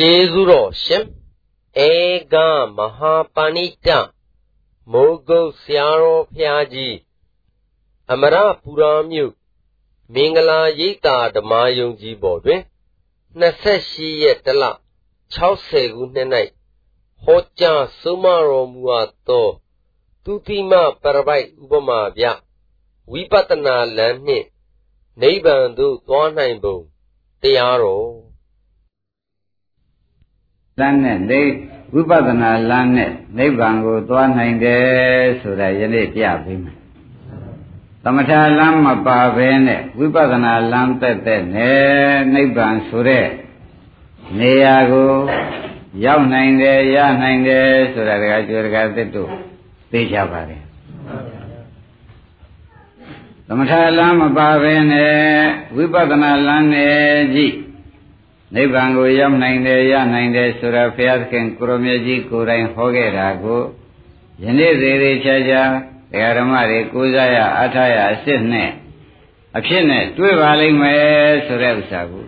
ကျေးဇူးတော်ရှင်ဧကမဟာပဏိတမိုးကုတ်ဆရာတော်ဖျားကြီးအမရပူရာမြို့မင်္ဂလာရိပ်သာဓမ္မယုံကြည်ပေါ်တွင်28ရက်တလ60ခုနှစ်၌ဟောကြားဆုံးမတော်မူအပ်သောသူတိမပရပိုက်ဥပမာပြဝိပဿနာလမ်းနှင့်နိဗ္ဗာန်သို့သွားနိုင်ပုံတရားတော် လမ်းနဲ့နေဝိပဿနာလမ်းနဲ့နိဗ္ဗာန်ကိုသွားနိုင်တယ်ဆိုတာယနေ့ပြပေးမယ်သမထလမ်းမပါဘဲနဲ့ဝိပဿနာလမ်းတက်တဲ့နဲ့နိဗ္ဗာန်ဆိုတဲ့နေရာကိုရောက်နိုင်တယ်ရနိုင်တယ်ဆိုတာတကကျွေတကသစ်တို့သိကြပါလေသမထလမ်းမပါဘဲနဲ့ဝိပဿနာလမ်းနဲ့ကြည့် နိဗ္ဗာန်ကိုရောက်နိုင်တယ်ရနိုင်တယ်ဆိုတာဘုရားသခင်ကိုရမေကြီးကိုယ်တိုင်ဟောခဲ့တာကိုယနေ့သေးသေးချာချာတရားဓမ္မတွေကိုးစားရအထာရအစ်စ်နဲ့အဖြစ်နဲ့တွေ့ပါလိမ့်မယ်ဆိုတဲ့ဥစ္စာကို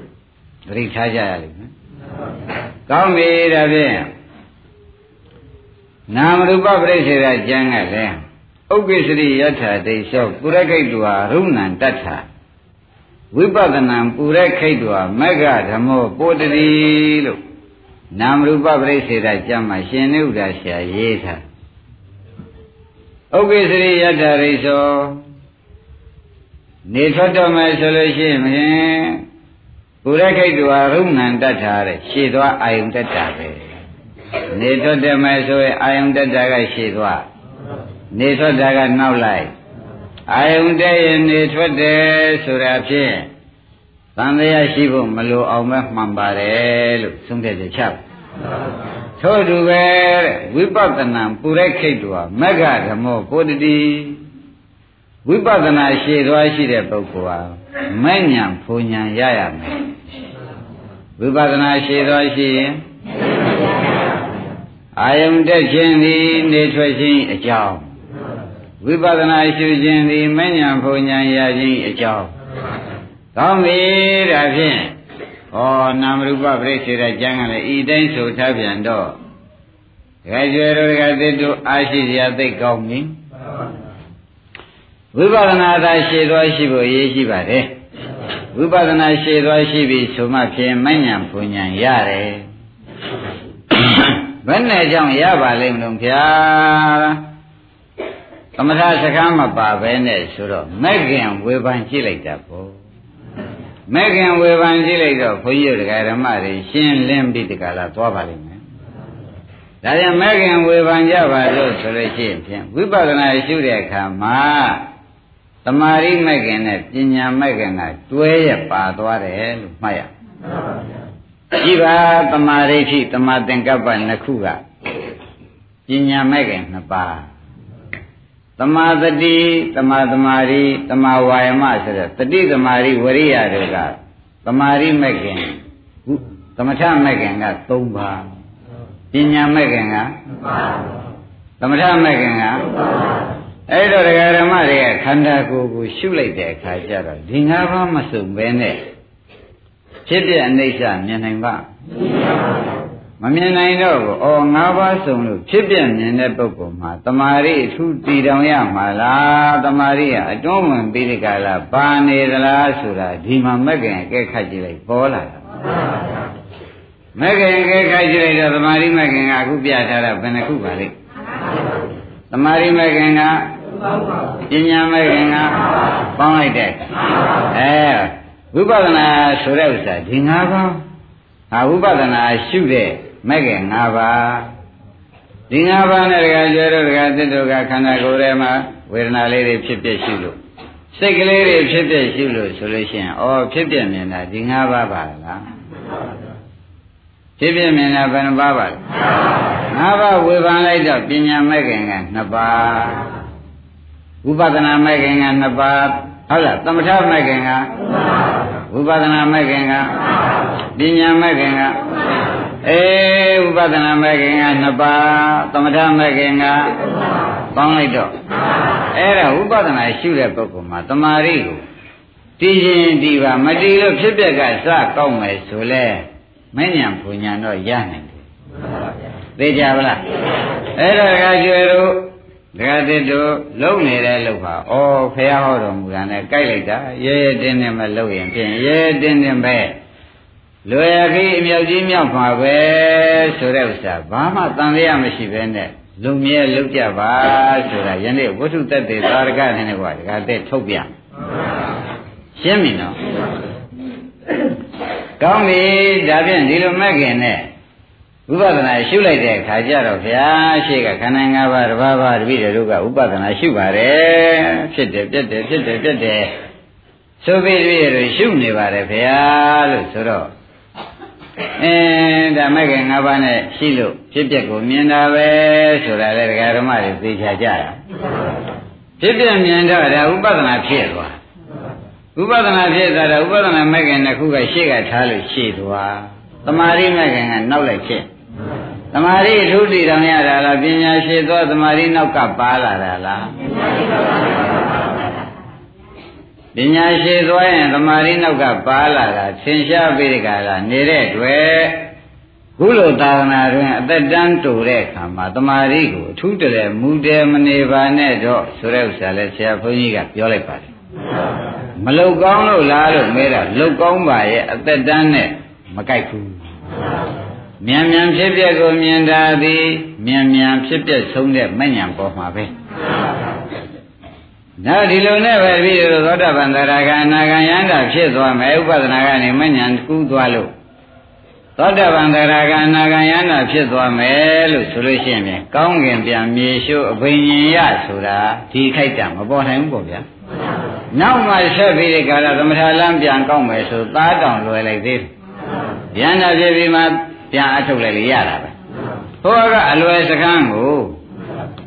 သတိထားကြရလိမ့်မယ်။ကောင်းပြီဒါဖြင့်နာမရူပပြိစ္ဆေဒကျမ်းကလည်းဥပ္ပစ္စရိယထာဒိဋ္ဌောပုရခိတ်တုဟာရုဏံတတ္ထာ ဝိပဿနာပူရခိတ်တုဟာမဂ္ဂဓမ္မောပိုတတိလို့နာမရူပပြိစ္ဆေဒကျမ်းမှာရှင်နိဥဒ္ဒါဆရာရေးထားဥပ္ပစ္စရိယထာရိသောနေထွက်တော့မယ်ဆိုလို့ရှိရင်ပုရခိတ်တုဟာရုဏံတတ္ထာတဲ့ရှေ့သွားအာယုန်တတ္တာပဲနေထွက်တယ်မယ်ဆိုရင်အာယုန်တတ္တာကရှေ့သွားနေထွက်တာကနောက်လိုက် အာယုန်တဲ့ရင်နေထွက်တယ်ဆိုတာဖြင့်သံတရားရှိဖို့မလိုအောင်ပဲမှန်ပါတယ်လို့သုံးတဲ့ချက်ထို့တူပဲဝိပဿနာပုရိခိတ်တော်မဂ္ဂဓမ္မောပုတ္တိဝိပဿနာရှည်သွားရှိတဲ့ပုဂ္ဂိုလ်ဟာမဲ့ညာဖူညာရရမယ်ဝိပဿနာရှည်သွားရှိရင်အာယုန်တက်ခြင်းသည်နေထွက်ခြင်းအကြောင်း ဝိပဿနာရှုခြင်းသည်မဉ္ဇဉ်ဘုံဉာဏ်ရခြင်းအကြောင်းကောင်းပြီဒါဖြင့်ဩနာမရူပပြိစ္ဆေရကျမ်းကလည်းဤတိုင်းဆိုထားပြန်တော့ဒကာကျွယ်တို့ဒကာသစ်တို့အားရှိစရာသိကောင်းပြီဝိပဿနာသာရှည်သွားရှိဖို့အရေးရှိပါတယ်ဝိပဿနာရှည်သွားရှိပြီဆိုမှဖြင့်မဉ္ဇဉ်ဘုံဉာဏ်ရတယ်ဘယ်နဲ့ကြောင့်ရပါလိမ့်မလို့ဗျာ သမထစကားမပါပဲနဲ့ဆိုတော့မဲ့ခင်ဝေဖန်ကြည့်လိုက်တာပေါ့မဲ့ခင်ဝေဖန်ကြည့်လိုက်တော့ဘုန်းကြီးတို့ဓမ္မတွေရှင်းလင်းပြီးတကလားသွားပါလိမ့်မယ်ဒါကြောင့်မဲ့ခင်ဝေဖန်ကြပါလို့ဆိုလို့ရှိရင်ဖြင့်ဝိပဿနာရှုတဲ့အခါမှာတမာရိမဲ့ခင်နဲ့ပညာမဲ့ခင်ကတွဲရပါသွားတယ်လို့မှတ်ရကြည့်ပါတမာရိဖြစ်တမာသင်္ကပ္ပနှစ်ခုကပညာမဲ့ခင်နှစ်ပါး သမာတတိသမာသမာဓိသမာဝါယမဆိုတဲ့တတိသမာဓိဝရိယတွေကသမာဓိမဲ့ခင်သမထမဲ့ခင်က3ပါးပညာမဲ့ခင်က2ပါးသမထမဲ့ခင်ကအဲ့တော့ဒကာဓမ္မတွေကခန္ဓာကိုယ်ကိုရှုလိုက်တဲ့အခါကျတော့ဒီ၅ပါးမစုံပဲနဲ့ဖြစ်ပြအိဋ္ဌမြင်နိုင်ပါမမြင်ပါဘူး မမြင်နိုင်တော့ဘူး။အော်ငါးပါးစုံလို့ဖြစ်ပြမြင်တဲ့ပုဂ္ဂိုလ်မှာတမာရီအထူးတည်တောင်ရမှာလား။တမာရီကအတွန်းဝင်ပြီးဒီကလာပါနေသလားဆိုတာဒီမှာမက်ကင်အကဲခတ်ကြည့်လိုက်ပေါ်လာတာ။မက်ကင်အကဲခတ်ကြည့်လိုက်တော့တမာရီမက်ကင်ကအခုပြထားတာဘယ်နှခုပါလိမ့်။တမာရီမက်ကင်ကပညာမက်ကင်ကပေါင်းလိုက်တဲ့အဲဝိပဿနာဆိုတဲ့ဥစ္စာဒီ၅ပါးဟာဝိပဿနာရှုတဲ့ မဲ့ခင်၅ပါးဒီ၅ပါးနဲ့တကယ်ကျတော့တကယ်သစ္တုကခန္ဓာကိုယ်ထဲမှာဝေဒနာလေးတွေဖြစ်ဖြစ်ရှိလို့စိတ်ကလေးတွေဖြစ်ဖြစ်ရှိလို့ဆိုလို့ရှိရင်ဩဖြစ်ဖြစ်မြင်တာဒီ၅ပါးပါလားဖြစ်ဖြစ်မြင်တာဘယ်နှပါးပါလဲ၅ပါးဝေဖန်လိုက်တော့ပညာမဲ့ခင်က2ပါးဝိပဿနာမဲ့ခင်က2ပါးဟုတ်လားသမထမဲ့ခင်ကဝိပဿနာမဲ့ခင်ကပညာမဲ့ခင်က အေးဥပဒနာမဲ့ခင်ကနှစ်ပါးသမထမဲ့ခင်ကပေါင်းလိုက်တော့အဲ့ဒါဥပဒနာရှုတဲ့ပုဂ္ဂိုလ်မှာတမာရီကိုတည်ခြင်းတည်ပါမတည်လို့ဖြစ်ပျက်ကစကောက်မယ်ဆိုလဲမဉ္ဇဉ်ပူညာတော့ရနိုင်တယ်သိကြပါလားအဲ့တော့ဒကာကျွယ်တို့ဒကာတစ်တို့လုံနေတဲ့လုံဟာဩဖះဟောတော်မူတာနဲ့ကြိုက်လိုက်တာရဲရဲတင်းတင်းပဲလုံရင်ဖြင့်ရဲရဲတင်းတင်းပဲ လွယ်ခီးအမြောက်ကြီးမြောက်မှာပဲဆိုတဲ့ဥစ္စာဘာမှတန်လျာမရှိပဲနဲ့လုံမြဲလုံကြပါဆိုတာယနေ့ဝိသုတ္တေသာရကနဲ့ကွာဒကာတဲ့ထုတ်ပြန်ရှင်းပြီနော်ကောင်းပြီဒါဖြင့်ဒီလိုမဲ့ခင်နဲ့ဝိပဿနာရှုလိုက်တဲ့အခါကျတော့ဗျာရှေ့ကခန္ဓာ၅ပါးတစ်ပါးပါးတပိတတို့ကဥပဒနာရှုပါတယ်ဖြစ်တယ်ပြက်တယ်ဖြစ်တယ်ပြက်တယ်ဆိုပြီးတပိတို့ရှုနေပါတယ်ဗျာလို့ဆိုတော့ အဲဒါမဲ့ခင်၅ပါးနဲ့ရှိလို့ဖြစ်ပျက်ကိုမြင်တာပဲဆိုတာလေဒကာဓမ္မတွေသိချကြတာဖြစ်ပျက်မြင်တော့ဒါဥပဒနာဖြစ်သွားဥပဒနာဖြစ်သွားတာဥပဒနာမဲ့ခင်တစ်ခုကရှေ့ကထားလို့ရှေ့သွားတမာရိမဲ့ခင်ကနောက်လိုက်ဖြစ်သမာဓိအထုတည်တော်ရတာလားပညာရှိသောသမာဓိနောက်ကပါလာတာလား ပညာရှိသွားရင်သမာဓိနောက်ကပါလာတာသင်ရှားပြီးဒီကလာနေတဲ့တွေ့ခုလိုသာသနာတွင်အသက်တန်းတူတဲ့အခါမှာသမာဓိကိုအထူးတလဲမူတယ်မနေပါနဲ့တော့ဆိုတဲ့ဥစ္စာလဲဆရာဘုန်းကြီးကပြောလိုက်ပါတယ်မလုတ်ကောင်းလို့လားလို့မဲတာလုတ်ကောင်းပါရဲ့အသက်တန်းနဲ့မကြိုက်ဘူးမြန်မြန်ဖြစ်ပျက်ကိုမြင်တာသည်မြန်မြန်ဖြစ်ပျက်ဆုံးတဲ့မဉ္ဇဉ်ပေါ်မှာပဲ နောက်ဒီလိုနဲ့ပဲပြီးတော့သောတာပန်သရဂအနာဂံယန္တာဖြစ်သွားမယ်ဥပဒနာကနေမဉ္ဇဉ်ကူးသွားလို့သောတာပန်သရဂအနာဂံယန္တာဖြစ်သွားမယ်လို့ဆိုလို့ရှိရင်ကောင်းကင်ပြန်မြေရှိုးအဘိညာဉ်ရဆိုတာဒီခိုက်တာမပေါ်နိုင်ဘူးပေါ့ဗျာနောက်မှဆက်ပြီးဒီကာလသမထလမ်းပြန်ကောက်မယ်ဆိုသားတောင်လွယ်လိုက်သေးတယ်ယန္တာဖြစ်ပြီးမှပြန်အထုတ်လိုက်လေရတာပဲဟိုကအလွယ်စကမ်းကို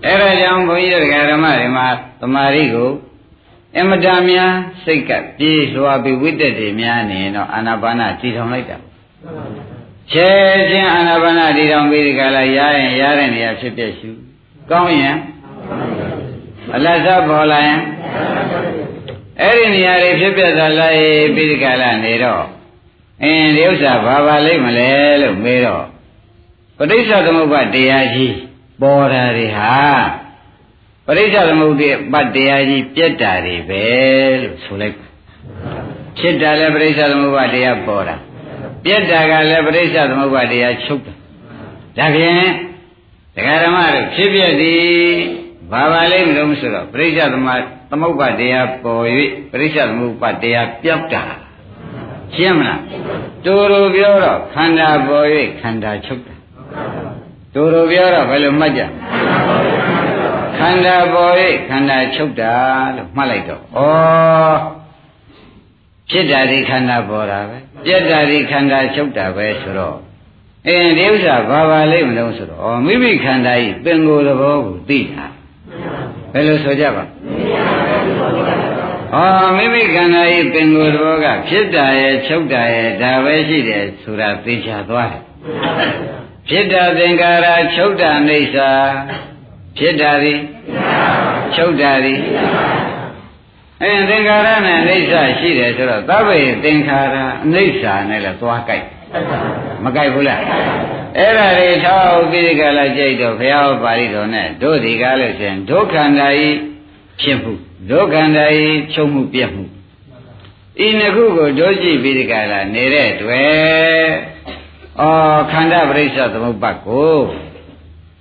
အဲ့ဒါကြောင့်ဘုန်းကြီးတို့ဓမ္မတွေမှာသမာဓိကိုအမတန်များစိတ်ကပြေးလွှာပြီးဝိတ္တတွေများနေတော့အာနာပါနတည်ထောင်လိုက်တာချဲချင်းအာနာပါနတည်ထောင်ပြီးဒီကလာရရင်ရတဲ့နေရာဖြစ်ဖြစ်ရှုကောင်းရင်အလတ်စားပေါ်လာရင်အဲ့ဒီနေရာတွေဖြစ်ပြသွားလိုက်ပြီးဒီကလာနေတော့အင်းဒီဥစ္စာဘာပါလိမ့်မလဲလို့မေးတော့ပဋိစ္စသမုပ္ပါတရားကြီး ပေါ်တာတွေဟာပဋိစ္စသမုပ္ပါတရားကြီးပြက်တာတွေပဲလို့ဆိုလိုက်ဖြစ်တာလည်းပဋိစ္စသမုပ္ပါတရားပေါ်တာပြက်တာကလည်းပဋိစ္စသမုပ္ပါတရားချုပ်တာဒါဖြင့်ဒကာဓမ္မတို့ဖြစ်ပြသည်ဘာပါလိမ့်မလို့ဆိုတော့ပဋိစ္စသမသမုပ္ပါတရားပေါ်၍ပဋိစ္စသမုပ္ပါတရားပြောက်တာရှင်းမလားတူတူပြောတော့ခန္ဓာပေါ်၍ခန္ဓာချုပ်တာ တူတူပြောတော့ဘယ်လိုမှတ်ကြခန္ဓာပေါ်၍ခန္ဓာချုပ်တာလို့မှတ်လိုက်တော့ဩဖြစ်တာဒီခန္ဓာပေါ်တာပဲပြက်တာဒီခန္ဓာချုပ်တာပဲဆိုတော့အင်းဒီဥစ္စာဘာပါလိမ့်မလို့ဆိုတော့ဩမိမိခန္ဓာဤပင်ကိုယ်သဘောကိုသိတာဘယ်လိုဆိုကြပါဩမိမိခန္ဓာဤပင်ကိုယ်တော်ကဖြစ်တာရဲ့ချုပ်တာရဲ့ဒါပဲရှိတယ်ဆိုတာသိချသွားတယ် ဖြစ်တာသင်္ကာရချုပ်တာအိဋ္ဌာဖြစ်တာသည်ချုပ်တာသည်အဲသင်္ကာရနဲ့အိဋ္ဌာရှိတယ်ဆိုတော့သဗ္ဗေသင်္ခါရအိဋ္ဌာနဲ့လည်းသွားကြိုက်မကြိုက်ဘူးလားအဲ့ဒါတွေထောက်ပြီးကြလာကြိတ်တော့ဘုရားပါဠိတော်နဲ့တို့ဒီကားလို့ရှင်ဒုက္ခန္တာဤဖြစ်မှုဒုက္ခန္တာဤချုပ်မှုပြက်မှုဤနှစ်ခုကိုတို့ကြည့်ပြီးဒီကလာနေတဲ့တွေ့ ဩခန္ဓာပရိစ္ဆသမုပ္ပါကို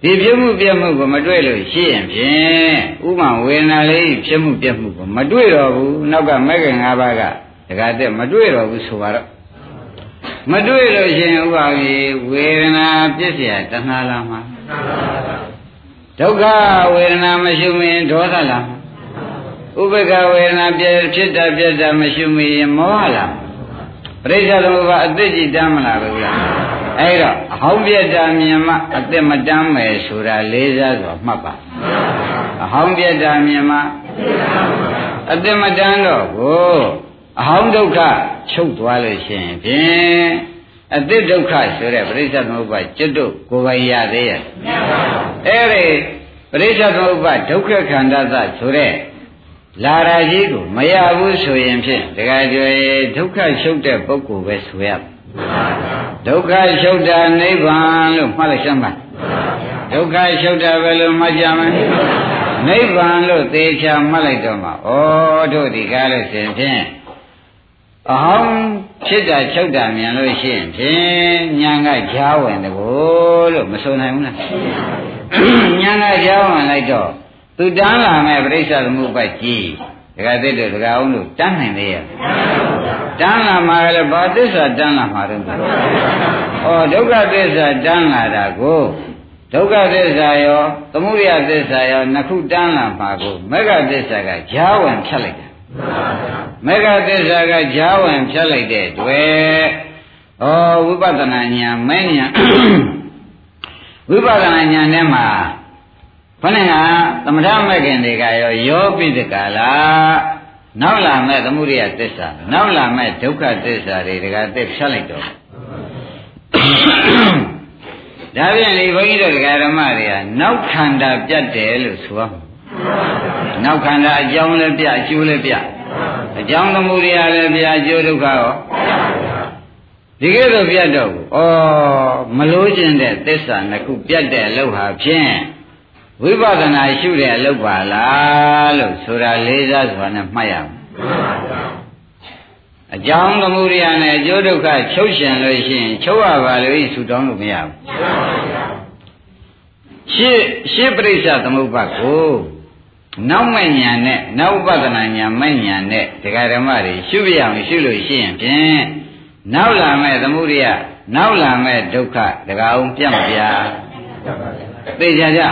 ဒီဖြစ်မှုပြက်မှုကိုမတွေ့လို့ရှိရင်ဖြင့်ဥမဝေဒနာလေးဖြစ်မှုပြက်မှုကိုမတွေ့တော့ဘူးနောက်ကမဂ္ဂင်၅ပါးကတခါတည်းမတွေ့တော့ဘူးဆိုတော့မတွေ့လို့ရှိရင်ဥပါကြီးဝေဒနာပြည့်စရာတဏှာလာမှာဒုက္ခဝေဒနာမရှိမရင်ဒေါသလာမှာဥပက္ခဝေဒနာပြဖြစ်တာပြတာမရှိမရင်မောဟလားပရိစ္ဆေသမုပ္ပါအသိကြည်တမ်းမလားဘူးလား အဲ့တော့အဟောင်းပြတာမြင်မှအသိမတမ်းမယ်ဆိုတာလေးစားစွာမှတ်ပါအဟောင်းပြတာမြင်မှအသိမတမ်းတော့ကိုအဟောင်းဒုက္ခချုပ်သွားလို့ရှိရင်ဖြင့်အတိဒုက္ခဆိုတဲ့ပရိစ္ဆေသမုပ္ပါจิตတို့ကိုယ်ပိုင်ရသေးရဲ့အဲ့ဒီပရိစ္ဆေသမုပ္ပါဒုက္ခခန္ဓာသဆိုတဲ့လာရာကြီးကိုမရဘူးဆိုရင်ဖြင့်တခါကျွေဒုက္ခရှုပ်တဲ့ပုဂ္ဂိုလ်ပဲဆိုရ ဒုက္ခချုပ်တာနိဗ္ဗာန်လို့မှတ်လိုက်စမ်းပါဒုက္ခချုပ်တာပဲလို့မှတ်ကြမယ်နိဗ္ဗာန်လို့သေချာမှတ်လိုက်တော့မှဩတို့ဒီကားလို့ရှင်ဖြင့်အဟောင်းဖြစ်တာချုပ်တာမြန်လို့ရှိရင်ဖြင့်ညာကကြားဝင်တကိုလို့မဆိုနိုင်ဘူးလားညာကကြားဝင်လိုက်တော့သူတန်းလာမဲ့ပြိဿသမုပ္ပတ်ကြီးဒကာသစ်တို့ဒကာအောင်တို့တန်းနိုင်သေးရဲ့ တန်းလာမှာလည်းဘာသစ္စာတန်းလာမှာတော့ဩဒုက္ခသစ္စာတန်းလာတာကိုဒုက္ခသစ္စာရောသမုဒယသစ္စာရောနှစ်ခုတန်းလာမှာကိုမဂ္ဂသစ္စာကဈာဝင်ဖြတ်လိုက်တာမဂ္ဂသစ္စာကဈာဝင်ဖြတ်လိုက်တဲ့တွေ့ဩဝိပဿနာဉာဏ်မဉဏ်ဝိပဿနာဉာဏ်ထဲမှာခொနဲ့ကသမထမဂ္ဂင်တွေကရောယောပိတကလာ နောက်လာမဲ့သမုဒိယသစ္စာနောက်လာမဲ့ဒုက္ခသစ္စာတွေတကသက်ဖြတ်လိုက်တော့ဒါပြန်လေဘုန်းကြီးတို့ဒကာဓမ္မတွေကနောက်ခန္ဓာပြတ်တယ်လို့ဆိုရမှာနောက်ခန္ဓာအကြောင်းလည်းပြအကျိုးလည်းပြအကြောင်းသမုဒိယလည်းပြအကျိုးဒုက္ခရောဒီကဲတော့ပြတ်တော့ဘူးဩမလို့ကျင်တဲ့သစ္စာနှစ်ခုပြတ်တဲ့အလုပ်ဟာဖြင့် ဝိပဿနာရှုတဲ့အလုပ်ပါလားလို့ဆိုတာလေးစားစွာနဲ့မှတ်ရမယ်အကြောင်းသမုဒိယနဲ့အကျိုးဒုက္ခချုပ်ရှင်လို့ရှိရင်ချုပ်ရပါလို့ဆူတောင်းလို့မရဘူးရှင်းရှင်းပြိဿသမုပ္ပါကိုနောက်မဲ့ညာနဲ့နောက်ဥပဒနာညာမဲ့ညာနဲ့ဒကာဓမ္မတွေရှုပြရအောင်ရှုလို့ရှိရင်ဖြင့်နောက်လာမဲ့သမုဒိယနောက်လာမဲ့ဒုက္ခဒကာအောင်ပြတ်မပြ သိကြကြ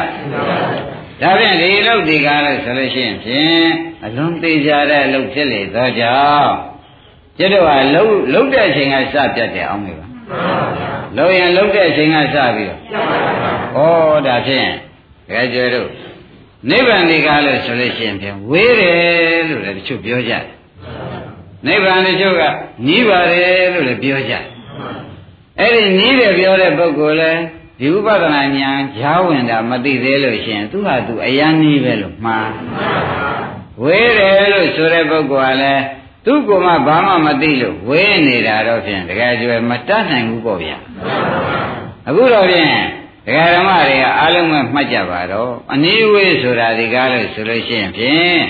ဒါဖြင့်ဒီလုတ်ဒီကားလို့ဆိုလို့ရှိရင်ဖြင့်အလွန်သေးကြတဲ့အလုပ်ဖြစ်လေသောကြောင့်ကျတော့ကလှုပ်လှုပ်တဲ့အချိန်ကစပြတ်တယ်အောင်မေပါလှုပ်ရင်လှုပ်တဲ့အချိန်ကစပြီးတော့ဩဒါဖြင့်ကြဲကျွဲတို့နိဗ္ဗာန်ဒီကားလို့ဆိုလို့ရှိရင်ဖြင့်ဝေးတယ်လို့လည်းတချို့ပြောကြတယ်နိဗ္ဗာန်တချို့ကနီးပါတယ်လို့လည်းပြောကြတယ်အဲ့ဒီနီးတယ်ပြောတဲ့ပုဂ္ဂိုလ်လည်း ဒီဥပဒနာဉာဏ်ဈာဝင်တာမသိသေးလို့ရှိရင်သူဟာသူအယံနီးပဲလို့မှားဝေးတယ်လို့ဆိုတဲ့ပုဂ္ဂိုလ်ကလည်းသူ့ကိုယ်မှဘာမှမသိလို့ဝေးနေတာတော့ဖြင့်တကယ်ကျွယ်မတတ်နိုင်ဘူးပေါ့ဗျာအခုတော့ဖြင့်ဒကာဓမ္မတွေကအားလုံးပဲမှတ်ကြပါတော့အနည်းဝေးဆိုတာဒီကားလို့ဆိုလို့ရှိရင်ဖြင့်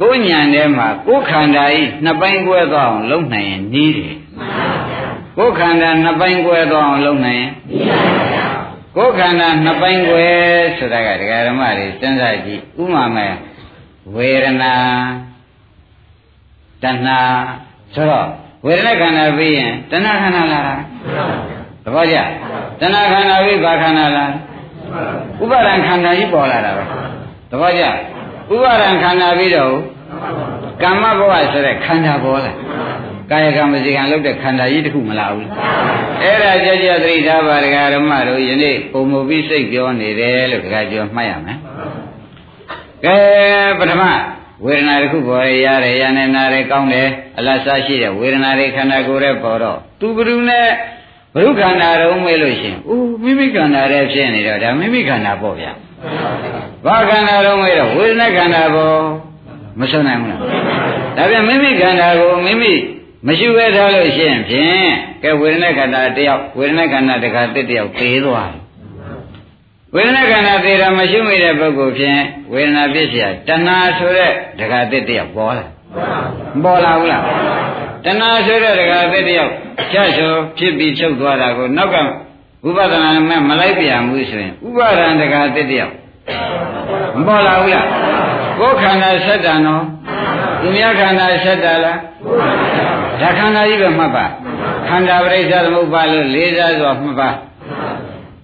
ကိုယ်ညံထဲမှာကိုယ်ခန္ဓာဤနှစ်ပိုင်းကွဲသွားအောင်လုပ်နိုင်ရင်နီးတယ်ကိုယ်ခန္ဓာနှစ်ပိုင်းကွဲသွားအောင်လုပ်နိုင်ရင်နီးပါဗျာ ကိုယ်ခန္ဓာနှစ်ပိုင်းကွယ်ဆိုတာကဒကာဓမ္မတွေစဉ်းစားကြည့်ဥမာမဲ့ဝေဒနာတဏှာဆိုတော့ဝေဒနာခန္ဓာပြီးရင်တဏှာခန္ဓာလာတာသဘောကျတဏှာခန္ဓာပြီးဘာခန္ဓာလာဥပါဒံခန္ဓာကြီးပေါ်လာတာပဲသဘောကျဥပါဒံခန္ဓာပြီးတော့ကမ္မဘဝဆိုတဲ့ခန္ဓာပေါ်လာ ကာယကံမစီကံလုပ်တဲ့ခန္ဓာကြီးတစ်ခုမလာဘူးအဲ့ဒါကြကြသတိထားပါဒကာဓမ္မတို့ယနေ့ပုံမူပြီးစိတ်ပြောနေတယ်လို့ဒကာကျော်မှတ်ရမယ်ကဲပထမဝေဒနာတစ်ခုပေါ်ရရတယ်ရနေနာတယ်ကောင်းတယ်အလတ်စားရှိတဲ့ဝေဒနာတွေခန္ဓာကိုယ်ရဲ့ပေါ်တော့သူဘုရုနဲ့ဘုရုခန္ဓာတော့မေးလို့ရှင်ဦးမိမိခန္ဓာရဲ့ဖြစ်နေတော့ဒါမိမိခန္ဓာပေါ့ဗျာဘာခန္ဓာတော့မေးတော့ဝေဒနာခန္ဓာပေါ်မဆွနိုင်ဘူးလားဒါပြန်မိမိခန္ဓာကိုမိမိ မရှိပဲထားလို့ရှိရင်ဖြင့်ကဲဝေဒနာခန္ဓာတယောက်ဝေဒနာခန္ဓာတခါတစ်တယောက်သေးသွားတယ်ဝေဒနာခန္ဓာသေးတာမရှိမိတဲ့ပုဂ္ဂိုလ်ဖြင့်ဝေဒနာဖြစ်เสียတဏှာဆိုတဲ့တခါတစ်တယောက်ပေါ်လာပေါ်လာဘူးလားတဏှာဆိုတဲ့တခါတစ်တယောက်ချက်ဆိုဖြစ်ပြီးချုပ်သွားတာကိုနောက်ကဥပဒနာမဲ့မလိုက်ပြန်ဘူးဆိုရင်ဥပါဒံတခါတစ်တယောက်မပေါ်လာဘူးလားကိုယ်ခန္ဓာဆက်တာနော်သူများခန္ဓာဆက်တာလား ဒါခန္ဓာကြီးပဲမှတ်ပါခန္ဓာပရိစ္ဆေသမုပ္ပါလို့လေးစားစွာမှတ်ပါ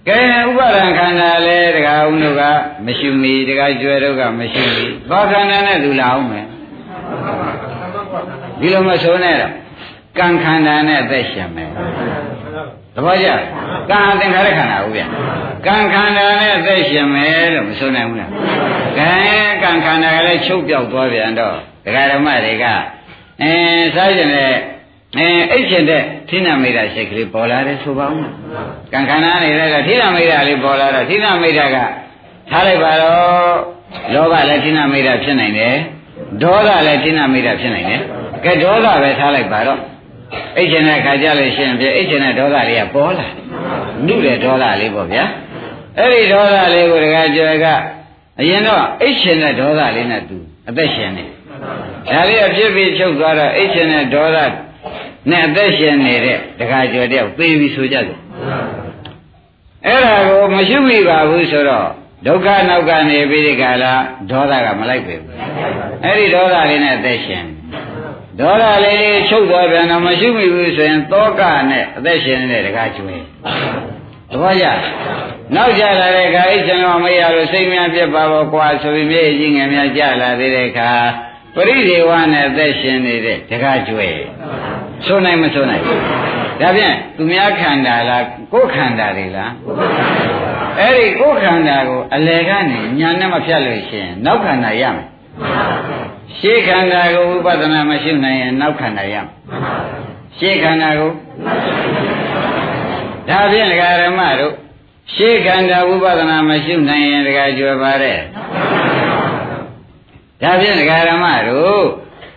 ကဲဥပါဒံခန္ဓာလဲတခါဦးတို့ကမရှိမီတခါကျွဲတို့ကမရှိမီဘာခန္ဓာနဲ့သူလာအောင်မယ်ဒီလိုမဆိုနဲ့တော့ကံခန္ဓာနဲ့အသက်ရှင်မယ်သဘောကျကံသင်္ခါရခန္ဓာဟုတ်ဗျကံခန္ဓာနဲ့အသက်ရှင်မယ်လို့မဆိုနိုင်ဘူးလားကဲကံခန္ဓာကလည်းချုပ်ပြောက်သွားပြန်တော့ဒကာဓမ္မတွေက အဲစားကျင်တဲ့အဲအိတ်ချင်တဲ့ထိနာမိတာစိတ်ကလေးပေါ်လာတယ်ဆိုပါဦးကံခန္ဓာနေတဲ့ကထိနာမိတာလေးပေါ်လာတော့ထိနာမိတာကထားလိုက်ပါတော့လောဘလည်းထိနာမိတာဖြစ်နိုင်တယ်ဒေါသလည်းထိနာမိတာဖြစ်နိုင်တယ်ကဲဒေါသပဲထားလိုက်ပါတော့အိတ်ချင်တဲ့ခါကြလို့ရှိရင်ပြအိတ်ချင်တဲ့ဒေါသလေးကပေါ်လာနုတဲ့ဒေါသလေးပေါ့ဗျာအဲ့ဒီဒေါသလေးကိုတခါကျွယ်ကအရင်တော့အိတ်ချင်တဲ့ဒေါသလေးနဲ့သူအသက်ရှင်နေ ဒါလေးအဖြစ်ပြီးချုပ်သွားတော့အိတ်ချင်တဲ့ဒေါသနဲ့အသက်ရှင်နေတဲ့တခါကျွယ်တယောက်သေပြီဆိုကြတယ်အဲ့ဒါကိုမရှိမိပါဘူးဆိုတော့ဒုက္ခနောက်ကနေပြီးဒီကလာဒေါသကမလိုက်ပြီအဲ့ဒီဒေါသလေးနဲ့အသက်ရှင်ဒေါသလေးချုပ်သွားပြန်တော့မရှိမိဘူးဆိုရင်သောကနဲ့အသက်ရှင်နေတဲ့တကားကျွေးသဘောကျနောက်ကြလာတဲ့အခါအိတ်ချင်တော့မရလို့စိတ်များပြက်ပါဘောကွာဆိုပြီးမြေကြီးငယ်များကြလာသေးတဲ့အခါ ပရိဒေဝနဲ့အသက်ရှင်နေတဲ့တကားကျွေးဆိုနိုင်မဆိုနိုင်ဒါဖြင့်သူများခန္ဓာလားကိုယ်ခန္ဓာတွေလားအဲ့ဒီကိုယ်ခန္ဓာကိုအလယ်ကနေညာနဲ့မဖြတ်လို့ရှိရင်နောက်ခန္ဓာရမယ်ရှေးခန္ဓာကိုဝိပဿနာမရှိနိုင်ရင်နောက်ခန္ဓာရမယ်ရှေးခန္ဓာကိုဒါဖြင့်ဒကာရမတို့ရှေးခန္ဓာဝိပဿနာမရှိနိုင်ရင်ဒကာကျွယ်ပါတဲ့ ဒါဖြင့်ဒကာရမတို့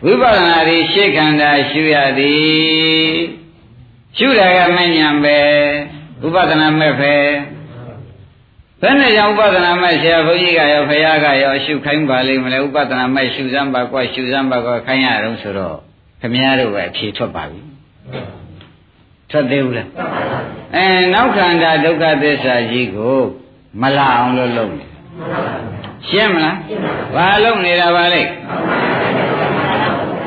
ဝိပဿနာဒီရှေးခန္ဓာရှုရသည်ရှုတာကမဉ္ဇဉ်ပဲဥပဒနာမဲ့ပဲဘယ်နဲ့ကြောင့်ဥပဒနာမဲ့ဆရာဘုန်းကြီးကရောဖရာကရောရှုခိုင်းပါလိမ့်မလဲဥပဒနာမဲ့ရှုစမ်းပါကွာရှုစမ်းပါကွာခိုင်းရတော့ဆိုတော့ခမည်းတော်ပဲအဖြေထွက်ပါပြီထွက်သေးဘူးလားအဲနောက်ခန္ဓာဒုက္ခသစ္စာကြီးကိုမလာအောင်လို့လုပ်နေ ရှင်းမလားဘာလုပ်နေတာပါလဲ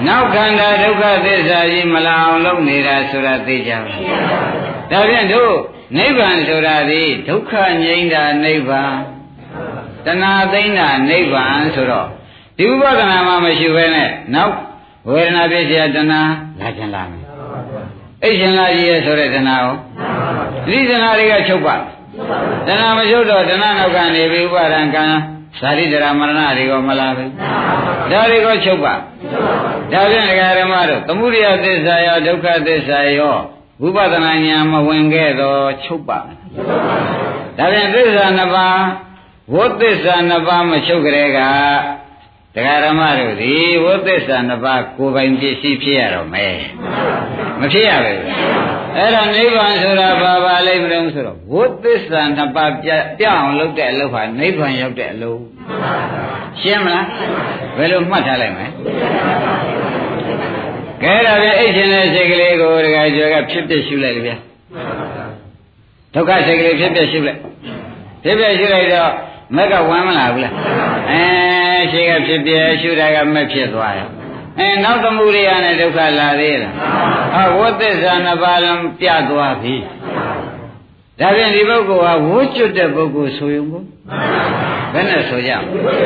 နောက်ခန္ဓာဒုက္ခသစ္စာကြီးမလာအောင်လုပ်နေတာဆိုတာသိကြပါဒါဖြင့်တို့နိဗ္ဗာန်ဆိုတာဒီဒုက္ခငြိမ်းတာနိဗ္ဗာန်တဏှာသိမ့်တာနိဗ္ဗာန်ဆိုတော့ဒီဥပဒနာမှမရှိဘဲနဲ့နောက်ဝေဒနာဖြစ်เสียတဏှာလာခြင်းလာမယ်အိရှင်လာကြီးရဲ့ဆိုတဲ့တဏှာရောဒီတဏှာတွေကချုပ်ပါတဏှာမချုပ်တော့တဏှာနောက်ကနေပြီးဥပါဒံကံ ဇာတိတရာမရဏတွေကိုမလာဘူးဒါတွေကိုချုပ်ပါဒါဖြင့်ဒကာရမတို့သမှုရိယသစ္စာရောဒုက္ခသစ္စာရောဝိပဿနာဉာဏ်မဝင်ခဲ့တော့ချုပ်ပါဒါဖြင့်သစ္စာနှစ်ပါးဝိသစ္စာနှစ်ပါးမချုပ်ကြတဲ့ကဒကာရမတို့ဒီဝိသစ္စာနှစ်ပါးကိုယ်ပိုင်ပစ္စည်းဖြစ်ရတော့မယ်မဖြစ်ရဘူး အဲ့ဒါနိဗ္ဗာန်ဆိုတာဘာပါလိမ့်မလို့ဆိုတော့ဝိသစ္စာနှစ်ပါးပြပြအောင်လုပ်တဲ့အလုပ်ဟာနိဗ္ဗာန်ရောက်တဲ့အလုပ်ရှင်းမလားဘယ်လိုမှတ်ထားလိုက်မလဲကဲဒါပြန်အိတ်ရှင်တဲ့စိတ်ကလေးကိုတခါကျော်ကဖြစ်ဖြစ်ရှုလိုက်လေဗျာဒုက္ခစိတ်ကလေးဖြစ်ဖြစ်ရှုလိုက်ဖြစ်ဖြစ်ရှုလိုက်တော့မက်ကဝမ်းမလာဘူးလားအဲရှိကဖြစ်ဖြစ်ရှုတာကမက်ဖြစ်သွားရော အဲနောက်သမှုရိယနဲ့ဒုက္ခလာသေးလားဟာဝိသစ္စာနှစ်ပါးလုံးပြသွားပြီဒါဖြင့်ဒီပုဂ္ဂိုလ်ဟာဝိကျွတ်တဲ့ပုဂ္ဂိုလ်ဆိုရင်ကိုဘယ်နဲ့ဆိုကြမလဲ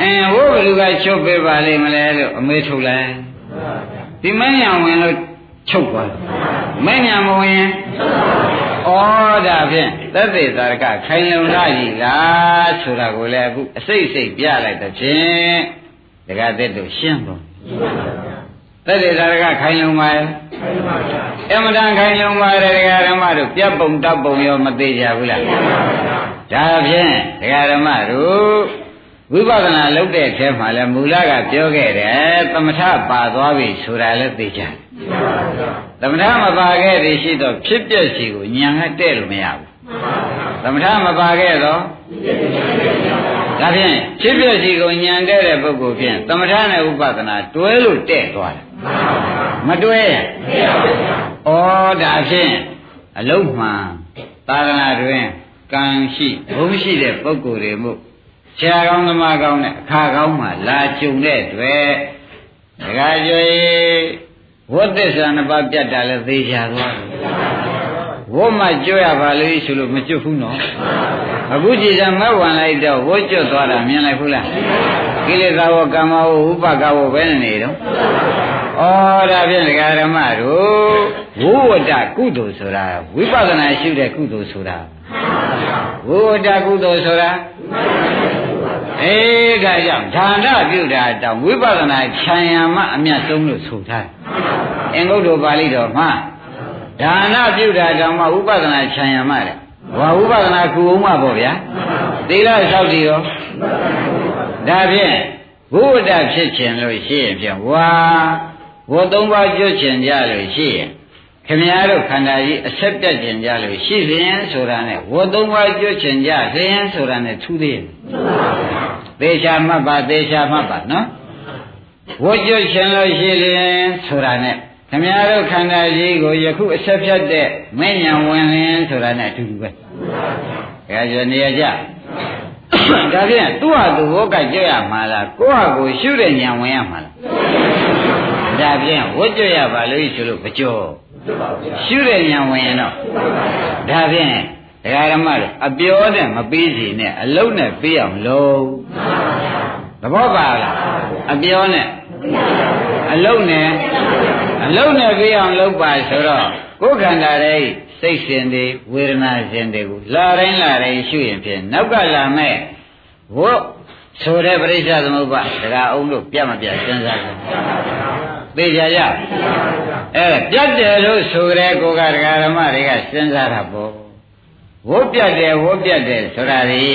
အဲဝိဘလူကချုပ်ပေးပါလိမ့်မလဲလို့အမေးထုတ်လိုက်ဒီမညာဝင်လို့ချုပ်သွားမညာမဝင်ဩဒါဖြင့်သက်သေသာရကခိုင်လုံလာကြီးလားဆိုတာကိုလည်းအခုအစိတ်စိတ်ပြလိုက်တဲ့ဖြင့် ဒကာသက်တို့ရှင်းတော့သက်သေသာရကခိုင်လုံပါရဲ့အမတန်ခိုင်လုံပါတယ်ဒကာဓမ္မတို့ပြတ်ပုံတပ်ပုံရောမသေးကြဘူးလားဒါဖြင့်ဒကာဓမ္မတို့ဝိပဿနာလုပ်တဲ့ထဲမှာလဲမူလကပြောခဲ့တယ်သမထပါသွားပြီဆိုတာလည်းသိကြတယ်သမထမပါခဲ့သည်ရှိတော့ဖြစ်ပျက်စီကိုညံကတဲ့လို့မရဘူးသမထမပါခဲ့တော့ ဒါဖြင့်ဖြစ်ပျက်စီကိုညံတဲ့တဲ့ပုဂ္ဂိုလ်ဖြင့်သမထနဲ့ဥပဒနာတွဲလို့တဲ့သွားတယ်မတွဲရဩဒါဖြင့်အလုံးမှန်သာသနာတွင်ကံရှိဘုံရှိတဲ့ပုဂ္ဂိုလ်တွေမှုဆရာကောင်းသမားကောင်းနဲ့အခါကောင်းမှလာကြုံတဲ့တွေ့ဒကာကျွေဝတ်သစ္စာနှစ်ပါးပြတ်တာလည်းသေချာသွားတယ် ဝတ်မှကျွတ်ရပါလေဆိုလို့မကျွတ်ဘူးနော်အခုကြည်စံမဝင်လိုက်တော့ဝတ်ကျွတ်သွားတာမြင်လိုက်ဘူးလားကိလေသာဝကမ္မဝဥပကဝပဲနေတော့ဩဒါဖြင့်ဒကာဓမ္မတို့ဝိဝတ္တကုသိုလ်ဆိုတာဝိပဿနာရှုတဲ့ကုသိုလ်ဆိုတာဝိဝတ္တကုသိုလ်ဆိုတာအေးဒါကြောင့်ဒါနပြုတာတောင်ဝိပဿနာခြံရမအမြတ်ဆုံးလို့ဆိုထားတယ်။အင်္ဂုတ္တပါဠိတော်မှာ ဒါနပြုတာတောင်မှဝိပဿနာခြံရမတဲ့။ဘာဝိပဿနာကုအောင်မှာပေါ့ဗျာ။သီလဆောက်တည်ရောဒါဖြင့်ဘုဒ္ဓဖြစ်ခြင်းလို့ရှိရင်ဖြင့်ဝါဝတ်သုံးပါးကျွတ်ချင်ကြလို့ရှိရင်ခင်ဗျားတို့ခန္ဓာကြီးအဆက်ပြတ်ကျင်ကြလို့ရှိလျင်ဆိုတာနဲ့ဝတ်သုံးပါးကျွတ်ချင်ကြလျင်ဆိုတာနဲ့ထူးသေးရဲ့သေချာမှတ်ပါသေချာမှတ်ပါနော်ဝတ်ကျွတ်ချင်လို့ရှိလျင်ဆိုတာနဲ့ ခင်ဗျားတို့ခန္ဓာကြီးကိုယခုအဆက်ဖြတ်တဲ့မဉ္ဇဉ်ဝင်လင်းဆိုတာနဲ့အတူတူပဲအဲဒါနေရာကြဒါဖြင့်သူ့ဟာသူဝတ်ကကြွရမှာလားကိုယ့်ဟာကိုရှုတဲ့ဉာဏ်ဝင်ရမှာလားဒါဖြင့်ဝတ်ကြွရပါလို့ဆိုလို့မကြောရှုတဲ့ဉာဏ်ဝင်ရင်တော့ဒါဖြင့်ဒကာရမတို့အပြောနဲ့မပေးစီနဲ့အလုံးနဲ့ပေးအောင်လုပ်သဘောပါလားအပြောနဲ့အလုံးနဲ့အ လုံးနဲ့ပေးအောင်လုပ်ပါဆိုတော့ကိုယ်ခန္ဓာရဲ့စိတ်ရှင်တွေဝေဒနာရှင်တွေကိုလာတိုင်းလာတိုင်းရှုရင်ဖြင့်နောက်ကလာမဲ့ဝတ်ဆိုတဲ့ပရိစ္ဆေသမုပ္ပါဒကာအောင်တို့ပြတ်မပြတ်စဉ်းစားကြသိကြရအဲပြတ်တယ်လို့ဆိုတဲ့ကိုကဒကာဓမ္မတွေကစဉ်းစားတာပေါ့ဝတ်ပြတ်တယ်ဝတ်ပြတ်တယ်ဆိုတာဒီ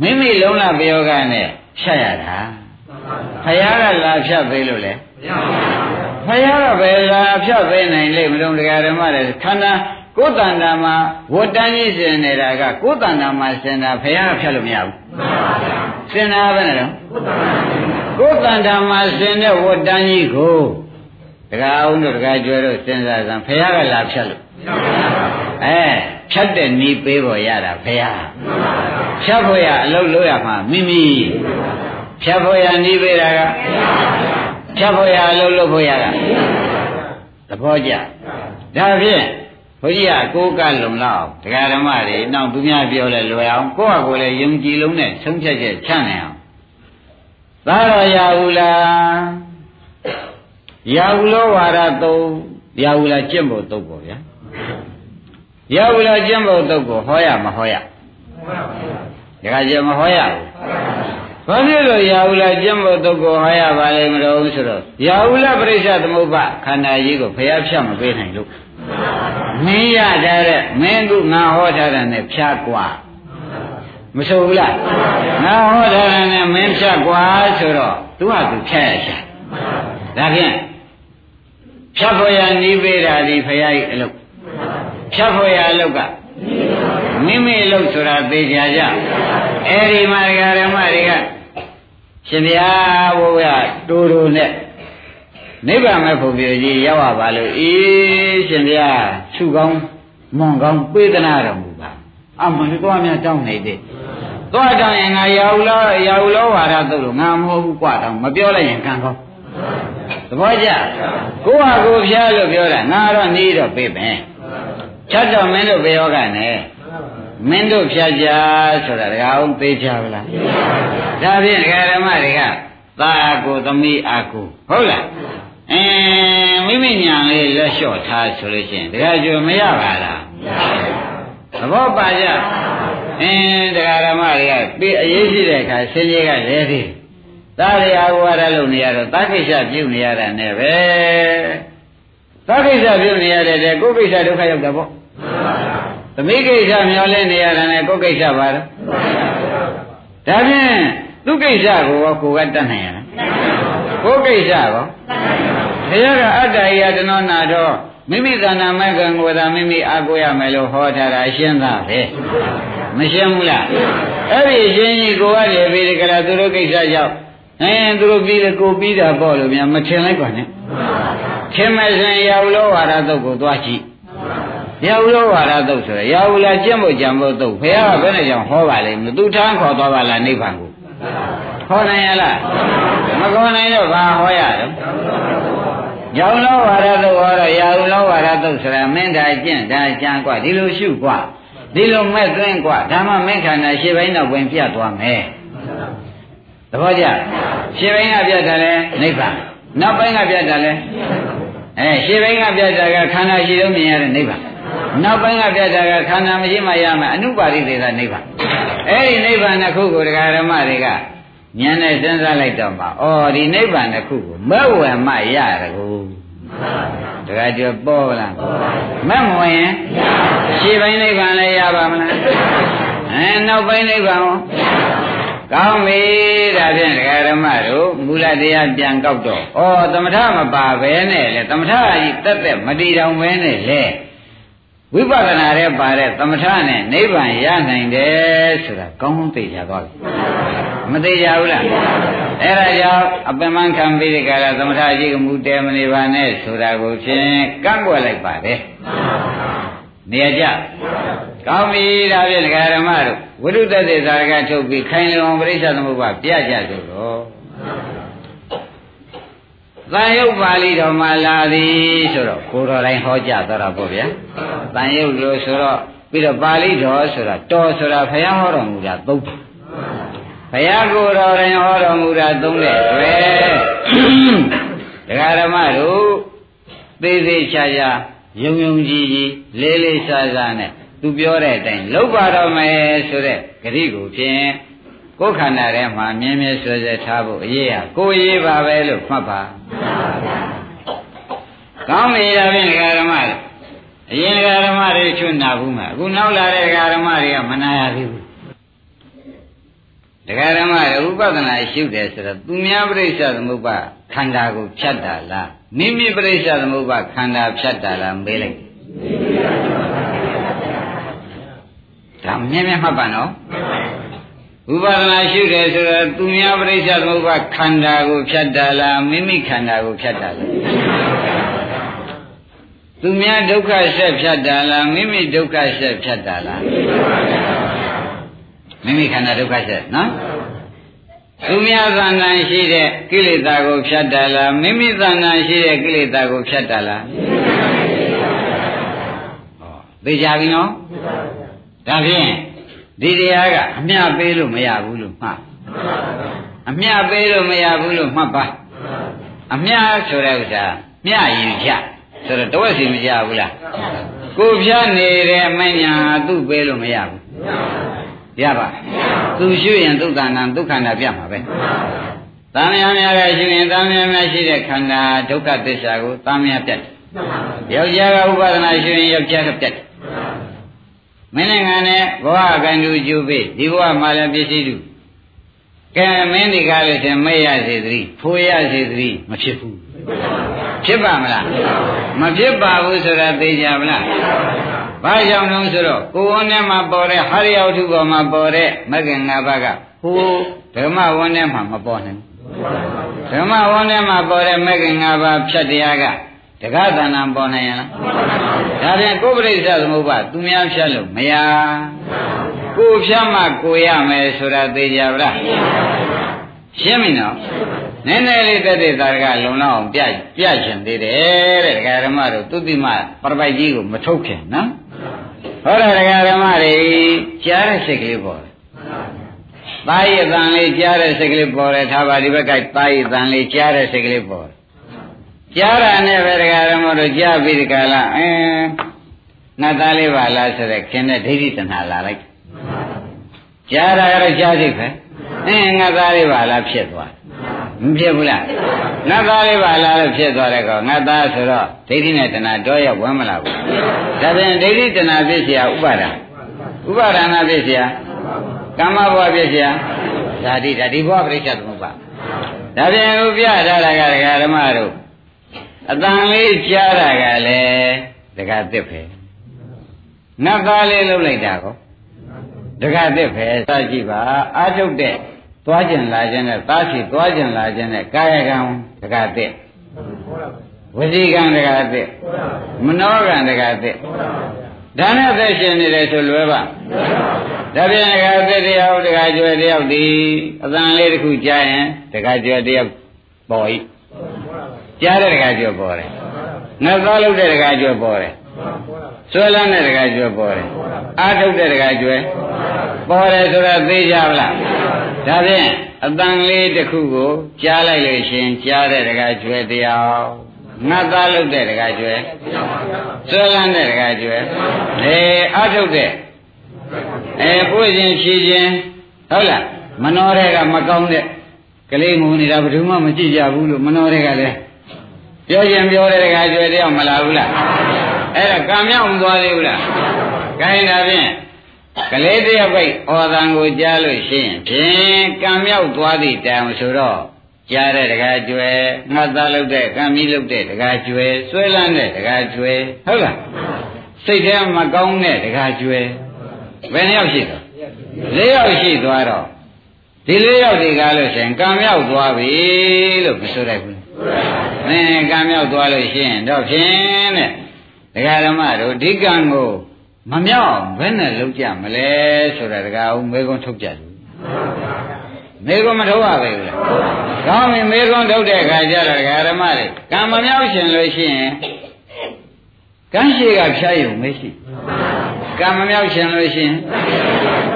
မိမိလုံးလာပြောကနဲ့ဖြတ်ရတာဖယားကလာဖြတ်သေးလို့လေ ဖယားကပဲလာဖြတ်သေးနိုင်လေမလို့ဒကာဓမ္မတွေခန္ဓာကိုယ်တန်တာမှာဝတ်တန်းကြီးစင်နေတာကကိုယ်တန်တာမှာစင်တာဖယားကဖြတ်လို့မရဘူးစင်တာပဲနော်ကိုယ်တန်တာမှာစင်တဲ့ဝတ်တန်းကြီးကိုဒကာအောင်တို့ဒကာကျွဲတို့စဉ်းစားစမ်းဖယားကလာဖြတ်လို့အဲဖြတ်တဲ့နီးပေးပေါ်ရတာဖယားဖြတ်ဖို့ရအလုပ်လုပ်ရမှာမိမိဖြတ်ဖို့ရနီးပေးတာက ဖြတ်ဖို့ရအလုပ်လုပ်ဖို့ရတာသဘောကျဒါဖြင့်ဘုရားကိုးကလုံလောက်တရားဓမ္မတွေနောက်သူများပြောလဲလွယ်အောင်ကိုယ့်ဟာကိုယ်လည်းယုံကြည်လုံးနဲ့ဆုံးဖြတ်ချက်ချနိုင်အောင်သာတော်ရဘူးလားရာဟုလောဝါဒသုံးရာဟုလားကျင့်ဖို့သုံးပေါ့ဗျာရာဟုလားကျင့်ဖို့သုံးကိုဟောရမဟောရဒါကကြမဟောရဘူး ဘာဖြစ်လို့ရာဟုလားကျင့်ဖို့သုံးကိုဟောရပါလိမ့်မလို့ဆိုတော့ရာဟုလားပြိဿသမုပ္ပါခန္ဓာကြီးကိုဖျားဖြတ်မပေးနိုင်လို့မင်းရတဲ့မင်းကငါဟောထားတဲ့နဲ့ဖြားกว่าမဆိုဘူးလားငါဟောထားတဲ့နဲ့မင်းဖြတ်กว่าဆိုတော့သူကသူဖြတ်ရရှာဒါဖြင့်ဖြတ်ဖို့ရနီးပေးတာဒီဖရာကြီးအလုပ်ဖြတ်ဖို့ရအလုပ်ကမိမိအလုပ်ဆိုတာသိကြကြအဲ့ဒီမှာဓမ္မတွေက ရှင်ဘုရားဘုရားတူတူနဲ့နိဗ္ဗာန်မဲ့ဖို့ပြကြီးရောက်ရပါလို့အေးရှင်ဘုရားသူကောင်းမွန်ကောင်းပေးသနာတော်မူပါအမှန်တော့များတောင်းနေတယ်သွားတောင်းရင်ငါရောက်လို့ရောက်လို့ဝါရသုတ်လို့ငါမဟုတ်ဘူးကွာတောင်းမပြောလိုက်ရင်ကံကောင်းသဘောကျကိုယ့်ဟာကိုယ်ဖျားလို့ပြောတာငါတော့နေတော့ပြေးမယ်ချက်တော့မင်းတို့ဘယ်ယောဂနဲ့ မင်းတို့ဖျားကြဆိုတာတကားအောင်သေးချပါလားဒါဖြင့်ဒကာဓမ္မတွေကသာကိုသမီးအာကိုဟုတ်လားအင်းမိမိညာလေးလက်လျှော့ထားဆိုလို့ရှိရင်တကယ်ကြိုမရပါလားသဘောပါကြအင်းတရားဓမ္မတွေကပြီးအရေးရှိတဲ့အခါဆင်းရဲကလဲသေးသားရအာဝါဒလုပ်နေရတော့တာကိစ္စပြုနေရတာနဲ့ပဲတာကိစ္စပြုနေရတဲ့တဲ့ကိုယ်ကိစ္စဒုက္ခရောက်တာပေါ့ သမီးကိစ္စမျောလဲနေရတာနဲ့ကိုယ်ကိစ္စပါတော့ဒါဖြင့်သူကိစ္စကိုကိုယ်ကတတ်နိုင်ရလားကိုယ်ကိစ္စကောဘုရားကအတ္တယတနောနာတော့မိမိသဏ္ဍာန်မဲ့ကံကိုသာမိမိအားကိုးရမယ်လို့ဟောထားတာရှင်းသားပဲမရှင်းဘူးလားအဲ့ဒီရှင်းကြီးကိုရတယ်ပြီးဒီကရာသူတို့ကိစ္စကြောင့်အဲသူတို့ပြီးတယ်ကိုပြီးတာပေါ့လို့များမထင်လိုက်ပါနဲ့ထင်မဲ့ဆိုရင်ရာဟုလောဝါဒသုတ်ကိုသွားကြည့် ရာဟုလောဝါဒသုတ်ဆိုရရာဟုလာကျင့်ဖို့ကြံဖို့သုတ်ဘုရားကဘယ်နဲ့ကြောင့်ဟောပါလိမ့်မသူထမ်းခေါ်သွားပါလားနိဗ္ဗာန်ကိုဟောနိုင်ရလားမခေါ်နိုင်တော့ဘာဟောရတော့ရောင်လောဝါရသုတ်ဟောတော့ရာဟုလောဝါရသုတ်ဆိုတာမင်းဒါကျင့်ဒါကြံกว่าဒီလိုရှုกว่าဒီလိုမဲ့သွင်းกว่าဓမ္မမင်းခန္ဓာရှေ့ပိုင်းတော့ဝင်ပြတ်သွားမယ်သဘောကျရှေ့ပိုင်းကပြတ်တယ်လေနိဗ္ဗာန်နောက်ပိုင်းကပြတ်တယ်လေအဲရှေ့ပိုင်းကပြတ်တာကခန္ဓာရှိလို့မြင်ရတဲ့နိဗ္ဗာန် နောက်ပိုင်းကပြတ်တာကခန္ဓာမရှိမှရမယ်အနုပါရိသေသနိဗ္ဗာန်အဲ့ဒီနိဗ္ဗာန်တစ်ခုကိုတရားဓမ္မတွေကဉာဏ်နဲ့စဉ်းစားလိုက်တော့မှဩဒီနိဗ္ဗာန်တစ်ခုကိုမဲ့ဝယ်မှရတကူတရားကျော်ပေါ်လားမဲ့မဝင်ရင်ရှေ့ပိုင်းနိဗ္ဗာန်လည်းရပါမလားအဲနောက်ပိုင်းနိဗ္ဗာန်ရောကောင်းပြီဒါဖြင့်ဒကာဓမ္မတို့မူလတရားပြန်ကောက်တော့ဩသမထမပါဘဲနဲ့လေသမထကြီးတက်တက်မတည်တော်ပဲနဲ့လေ ဝိပဿနာရဲ့ပါတဲ့သမထနဲ့နိဗ္ဗာန်ရနိုင်တယ်ဆိုတာကောင်းကောင်းသိကြသွားပြီမသိကြဘူးလားအဲ့ဒါကြောင့်အပင်မခံပြီးဒီကရသမထကြီးကမူတဲမနေပါနဲ့ဆိုတာကိုဖြင့်ကန့်ကွက်လိုက်ပါတယ်နေရာကြကောင်းပြီဒါဖြင့်ဒကာဓမ္မတို့ဝိရုဒ္ဓသေသာရကထုတ်ပြီးခိုင်လုံပရိစ္ဆသမုပ္ပါပြကြဆိုတော့ တန်ယုတ်ပါဠိတော်မှာလာသည်ဆိုတော့ကိုတော်တိုင်းဟောကြားတော့တာပေါ့ဗျာတန်ယုတ်လို့ဆိုတော့ပြီးတော့ပါဠိတော်ဆိုတာတော်ဆိုတာဘုရားဟောတော်မူတာသုံးတယ်ဘုရားကိုယ်တော်တိုင်းဟောတော်မူတာသုံးတဲ့တွေ့ဒကာဓမ္မတို့သေးသေးချာချာယုံယုံကြည်ကြည်လေးလေးစားစားနဲ့သူပြောတဲ့အတိုင်းလုပ်ပါတော့မယ်ဆိုတဲ့ဂရိကိုဖြင့် ကိုယ်ခန္ဓာထဲမှာမြဲမြဲဆွဲဆွဲထားဖို့အရေးဟာကိုယ်ရေးပါပဲလို့မှတ်ပါကောင်းပြီဒါဖြင့်ဒကာဓမ္မတွေအရင်ဒကာဓမ္မတွေချွတ်နာဘူးမှာအခုနောက်လာတဲ့ဒကာဓမ္မတွေကမနာရသေးဘူးဒကာဓမ္မတွေဥပဒနာရှုတယ်ဆိုတော့သူများပြိဿသမုပ္ပါခန္ဓာကိုဖြတ်တာလားမိမိပြိဿသမုပ္ပါခန္ဓာဖြတ်တာလားမေးလိုက်ဒါမြဲမြဲမှတ်ပါနော် ဥပါဒနာရှုတယ်ဆိုတော့သူများပြိဿသမုပ္ပါခန္ဓာကိုဖြတ်တာလားမိမိခန္ဓာကိုဖြတ်တာလားသူများဒုက္ခဆက်ဖြတ်တာလားမိမိဒုက္ခဆက်ဖြတ်တာလားမိမိခန္ဓာဒုက္ခဆက်နော်သူများသဏ္ဍာန်ရှိတဲ့ကိလေသာကိုဖြတ်တာလားမိမိသဏ္ဍာန်ရှိတဲ့ကိလေသာကိုဖြတ်တာလားသိကြပြီနော်ဒါဖြင့် ဒီတရားကအမျှပေးလို့မရဘူးလို့မှတ်အမျှပေးလို့မရဘူးလို့မှတ်ပါအမျှဆိုတဲ့ဥစ္စာမျှယူချဆိုတော့တဝက်စီမကြဘူးလားကိုဖြတ်နေတဲ့အမညာသူ့ပေးလို့မရဘူးရပါသူရှုရင်ဒုက္ခနာဒုက္ခနာပြမှာပဲတန်မြာများကရှိရင်တန်မြာများရှိတဲ့ခန္ဓာဒုက္ခသစ္စာကိုတန်မြာပြတ်ယောက်ျားကဥပါဒနာရှိရင်ယောက်ျားကပြတ် မင်းနဲ့ငါနဲ့ဘဝကံတူကျူပြီးဒီဘဝမှာလည်းပစ္စည်းတူကဲမင်းဒီကားလို့ရှင်မေ့ရစေသတိဖိုးရစေသတိမဖြစ်ဘူးဖြစ်ပါမလားမဖြစ်ပါဘူးဆိုတာသိကြမလားဘာကြောင့်လဲဆိုတော့ကိုယ်ဝန်းထဲမှာပေါ်တဲ့ဟာရယဝတ္ထုပေါ်မှာပေါ်တဲ့မဂ္ဂင်၅ပါးကဟိုဓမ္မဝန်းထဲမှာမပေါ်နိုင်ဓမ္မဝန်းထဲမှာပေါ်တဲ့မဂ္ဂင်၅ပါးဖြတ်တရားက တက္ကသဏ္ဍာန်ပေါ်နိုင်ရလားဒါပြန်ကိုယ်ပရိစ္ဆသမုပ္ပါသူများဖြတ်လို့မရကိုယ်ဖြတ်မှကိုရမယ်ဆိုတာသိကြပါလားရှင်းပြီနော်နည်းနည်းလေးတက်တဲ့သာကလုံလောက်အောင်ပြပြချင်သေးတယ်တဲ့ဒကာဓမ္မတို့သူတိမပရပိုက်ကြီးကိုမထုတ်ခင်နော်ဟောတယ်ဒကာဓမ္မတွေကြားတဲ့စိတ်ကလေးပေါ်တယ်သားရည်အတန်လေးကြားတဲ့စိတ်ကလေးပေါ်တယ်ထားပါဒီဘက်ကသားရည်အတန်လေးကြားတဲ့စိတ်ကလေးပေါ်တယ် ကြားတာနဲ့ပဲဒကာဓမ္မတို့ကြားပြီးဒီကလာအင်းနတ်သားလေးပါလားဆိုတဲ့ခင်တဲ့ဒိဋ္ဌိတဏှာလာလိုက်ကြားတာကတော့ကြားစိတ်ပဲအင်းငါသားလေးပါလားဖြစ်သွားမဖြစ်ဘူးလားနတ်သားလေးပါလားလို့ဖြစ်သွားတဲ့ကောငါသားဆိုတော့ဒိဋ္ဌိနဲ့တဏှာတော့ရဝမ်းမလာဘူးဒါပြန်ဒိဋ္ဌိတဏှာဖြစ်เสียဥပါဒာဥပါဒနာဖြစ်เสียကမ္မဘဝဖြစ်เสียဓာတိဓာတိဘဝပရိစ္ဆေသမုပ္ပါဒါပြန်ဥပြထားတာကဒကာဓမ္မတို့ အတန်လေးကြားတာကလည်းဒကာသစ်ပဲနတ်သားလေးလှုပ်လိုက်တာကောဒကာသစ်ပဲစကြည့်ပါအာထုတ်တဲ့သွားကျင်လာခြင်းနဲ့သားစီသွားကျင်လာခြင်းနဲ့ကာယကံဒကာသစ်ဝစီကံဒကာသစ်မနောကံဒကာသစ်ဒါနဲ့သက်ရှင်နေတယ်ဆိုလွယ်ပါဒါပြန်ဒကာသစ်တရားဒကာကျွယ်တရားဒီအတန်လေးတစ်ခုကြားရင်ဒကာကျွယ်တရားပေါ်ဤ ကြားတဲ့ဒကာကျွယ်ပေါ်တယ်ငါသားလုပ်တဲ့ဒကာကျွယ်ပေါ်တယ်ဆွဲလန်းတဲ့ဒကာကျွယ်ပေါ်တယ်အာထုတ်တဲ့ဒကာကျွယ်ပေါ်တယ်ဆိုတော့သိကြပါလားဒါဖြင့်အတန်လေးတစ်ခုကိုကြားလိုက်လို့ရှင်ကြားတဲ့ဒကာကျွယ်တရားငတ်သားလုပ်တဲ့ဒကာကျွယ်ဆွဲလန်းတဲ့ဒကာကျွယ်လေအာထုတ်တဲ့အဲပွင့်ခြင်းဖြည်ခြင်းဟုတ်လားမနှောတဲ့ကမကောင်းတဲ့ကလေးငုံနေတာဘယ်သူမှမကြည့်ကြဘူးလို့မနှောတဲ့ကလည်း ပြောရင်ပြောတဲ့ဒကာကျွယ်တရားမလာဘူးလားအဲ့ဒါကံမြောက်မသွားသေးဘူးလားခိုင်းတာဖြင့်ကလေးတယောက်ပိတ်ဩသံကိုကြားလို့ရှိရင်ဖြင့်ကံမြောက်သွားသည့်တိုင်ဆိုတော့ကြားတဲ့တကားကျွယ်ငါသားလုပ်တဲ့ကံမီးလုပ်တဲ့တကားကျွယ်ဆွဲလန်းတဲ့တကားကျွယ်ဟုတ်လားစိတ်ထဲမကောင်းတဲ့တကားကျွယ်ဘယ်နှယောက်ရှိတော့၄ယောက်ရှိသွားတော့ဒီ၄ယောက်ဒီကားလို့ရှိရင်ကံမြောက်သွားပြီလို့မဆိုရဘူး မင်းကံမြောက်သွားလို့ရှိရင်တော့ဖြင့်တဲ့ဒကာဓမ္မတို့ဒီကံကိုမမြောက်ဘယ်နဲ့လုံးကြမလဲဆိုတာဒကာဦးမေကွန်းထုတ်ကြတယ်မေကွန်းမထုတ်ရပဲဘူးလားကောင်းပြီမေကွန်းထုတ်တဲ့အခါကျတော့ဒကာဓမ္မတွေကံမမြောက်ရှင်လို့ရှိရင်ကံရှိကဖြားရုံမရှိကံမမြောက်ရှင်လို့ရှိရင်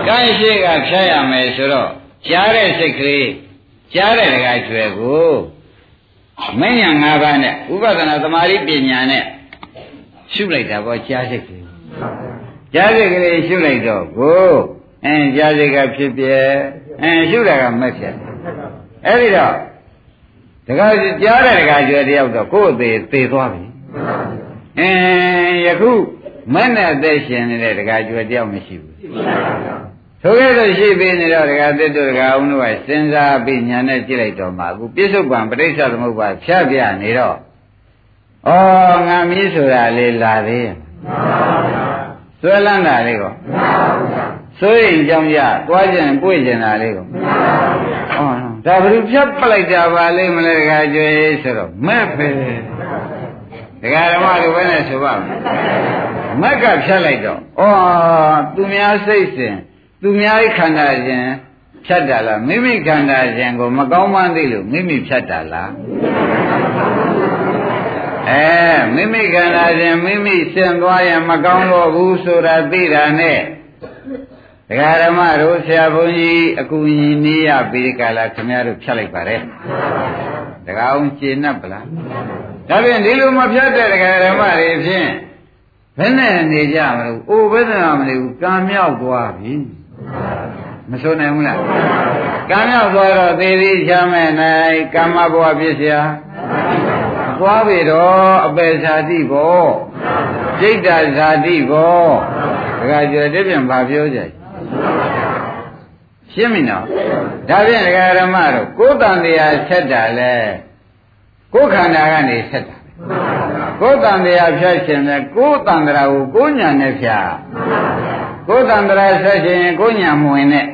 ကံရှိကဖြားရမယ်ဆိုတော့ကြားတဲ့စိတ်ကလေးကြားတဲ့ဒကာကျွယ်ကို မဉ္ဇဏ်၅ပါးနဲ့ဥပဒနာသမာဓိပညာနဲ့ရှုလိုက်တာပေါ့ကြားစိတ်ကလေးကြားစိတ်ကလေးရှုလိုက်တော့ကိုအင်းကြားစိတ်ကဖြစ်ပြဲအင်းရှုတာကမက်ဖြစ်အဲ့ဒီတော့ဒကာကြားတဲ့ဒကာကျွယ်တယောက်တော့ကိုယ်သေးသေသွားပြီအင်းယခုမနဲ့အသက်ရှင်နေတဲ့ဒကာကျွယ်တယောက်မရှိဘူး ထိုကဲ့သို့ရှိပြီးနေတော့ဒကာသစ်တို့ဒကာအောင်တို့ကစဉ်းစားပြီးညာနဲ့ကြည့်လိုက်တော့မှအခုပြစ္ဆုတ်ပံပဋိစ္စသမုပ္ပါဖြတ်ပြနေတော့ဩငါမီးဆိုတာလေးလာသေးရဲ့ဆွဲလန်းတာလေးကောဆိုရင်ကြောင့်ရသွားကြရင်ပွေ့ကြတာလေးကောဩဒါဘယ်သူဖြတ်ပလိုက်တာပါလိမ့်မလဲဒကာကျွေးဆိုတော့မဲ့ပဲဒကာဓမ္မတို့ဘယ်နဲ့ဆိုပါ့မက်ကဖြတ်လိုက်တော့ဩသူများစိတ်စဉ် သူများခန္ဓာရှင်ဖြတ်တာလားမိမိခန္ဓာရှင်ကိုမကောင်းမှန်းသိလို့မိမိဖြတ်တာလားအဲမိမိခန္ဓာရှင်မိမိဆင်သွားရင်မကောင်းတော့ဘူးဆိုတာသိတာနဲ့ဒကာဓမ္မတို့ဆရာဘုန်းကြီးအကူညီနေရပြီးကြလားခင်ဗျားတို့ဖြတ်လိုက်ပါတယ်ဒကာအောင်ရှင်း납ပလားဒါဖြင့်ဒီလိုမဖြတ်တဲ့ဒကာဓမ္မတွေဖြင့်ဘယ်နဲ့နေကြမလို့အိုဘယ်နဲ့မနေဘူးကံမြောက်သွားပြီ မဆိုနိုင်ဘူးလားကံမြောက်သွားတော့သေသည်ချမ်းမဲ့နိုင်ကမ္မဘဝဖြစ်เสียသွားပြီတော့အပေဇာတိဘောစိတ်တဇာတိဘောဒါကကြွတဲ့ပြန်ဘာပြောကြရှင်းပြီနော်ဒါဖြင့်ဒကာရမတို့ကိုယ်တန်တရားဆက်တာလဲကိုယ်ခန္ဓာကနေဆက်တာကိုယ်တန်တရားဖြတ်ခြင်းနဲ့ကိုယ်တန်တရားကိုကိုယ်ညာနဲ့ဖြတ်ကိုယ်တန်တရားဆက်ခြင်းကိုယ်ညာမဝင်နဲ့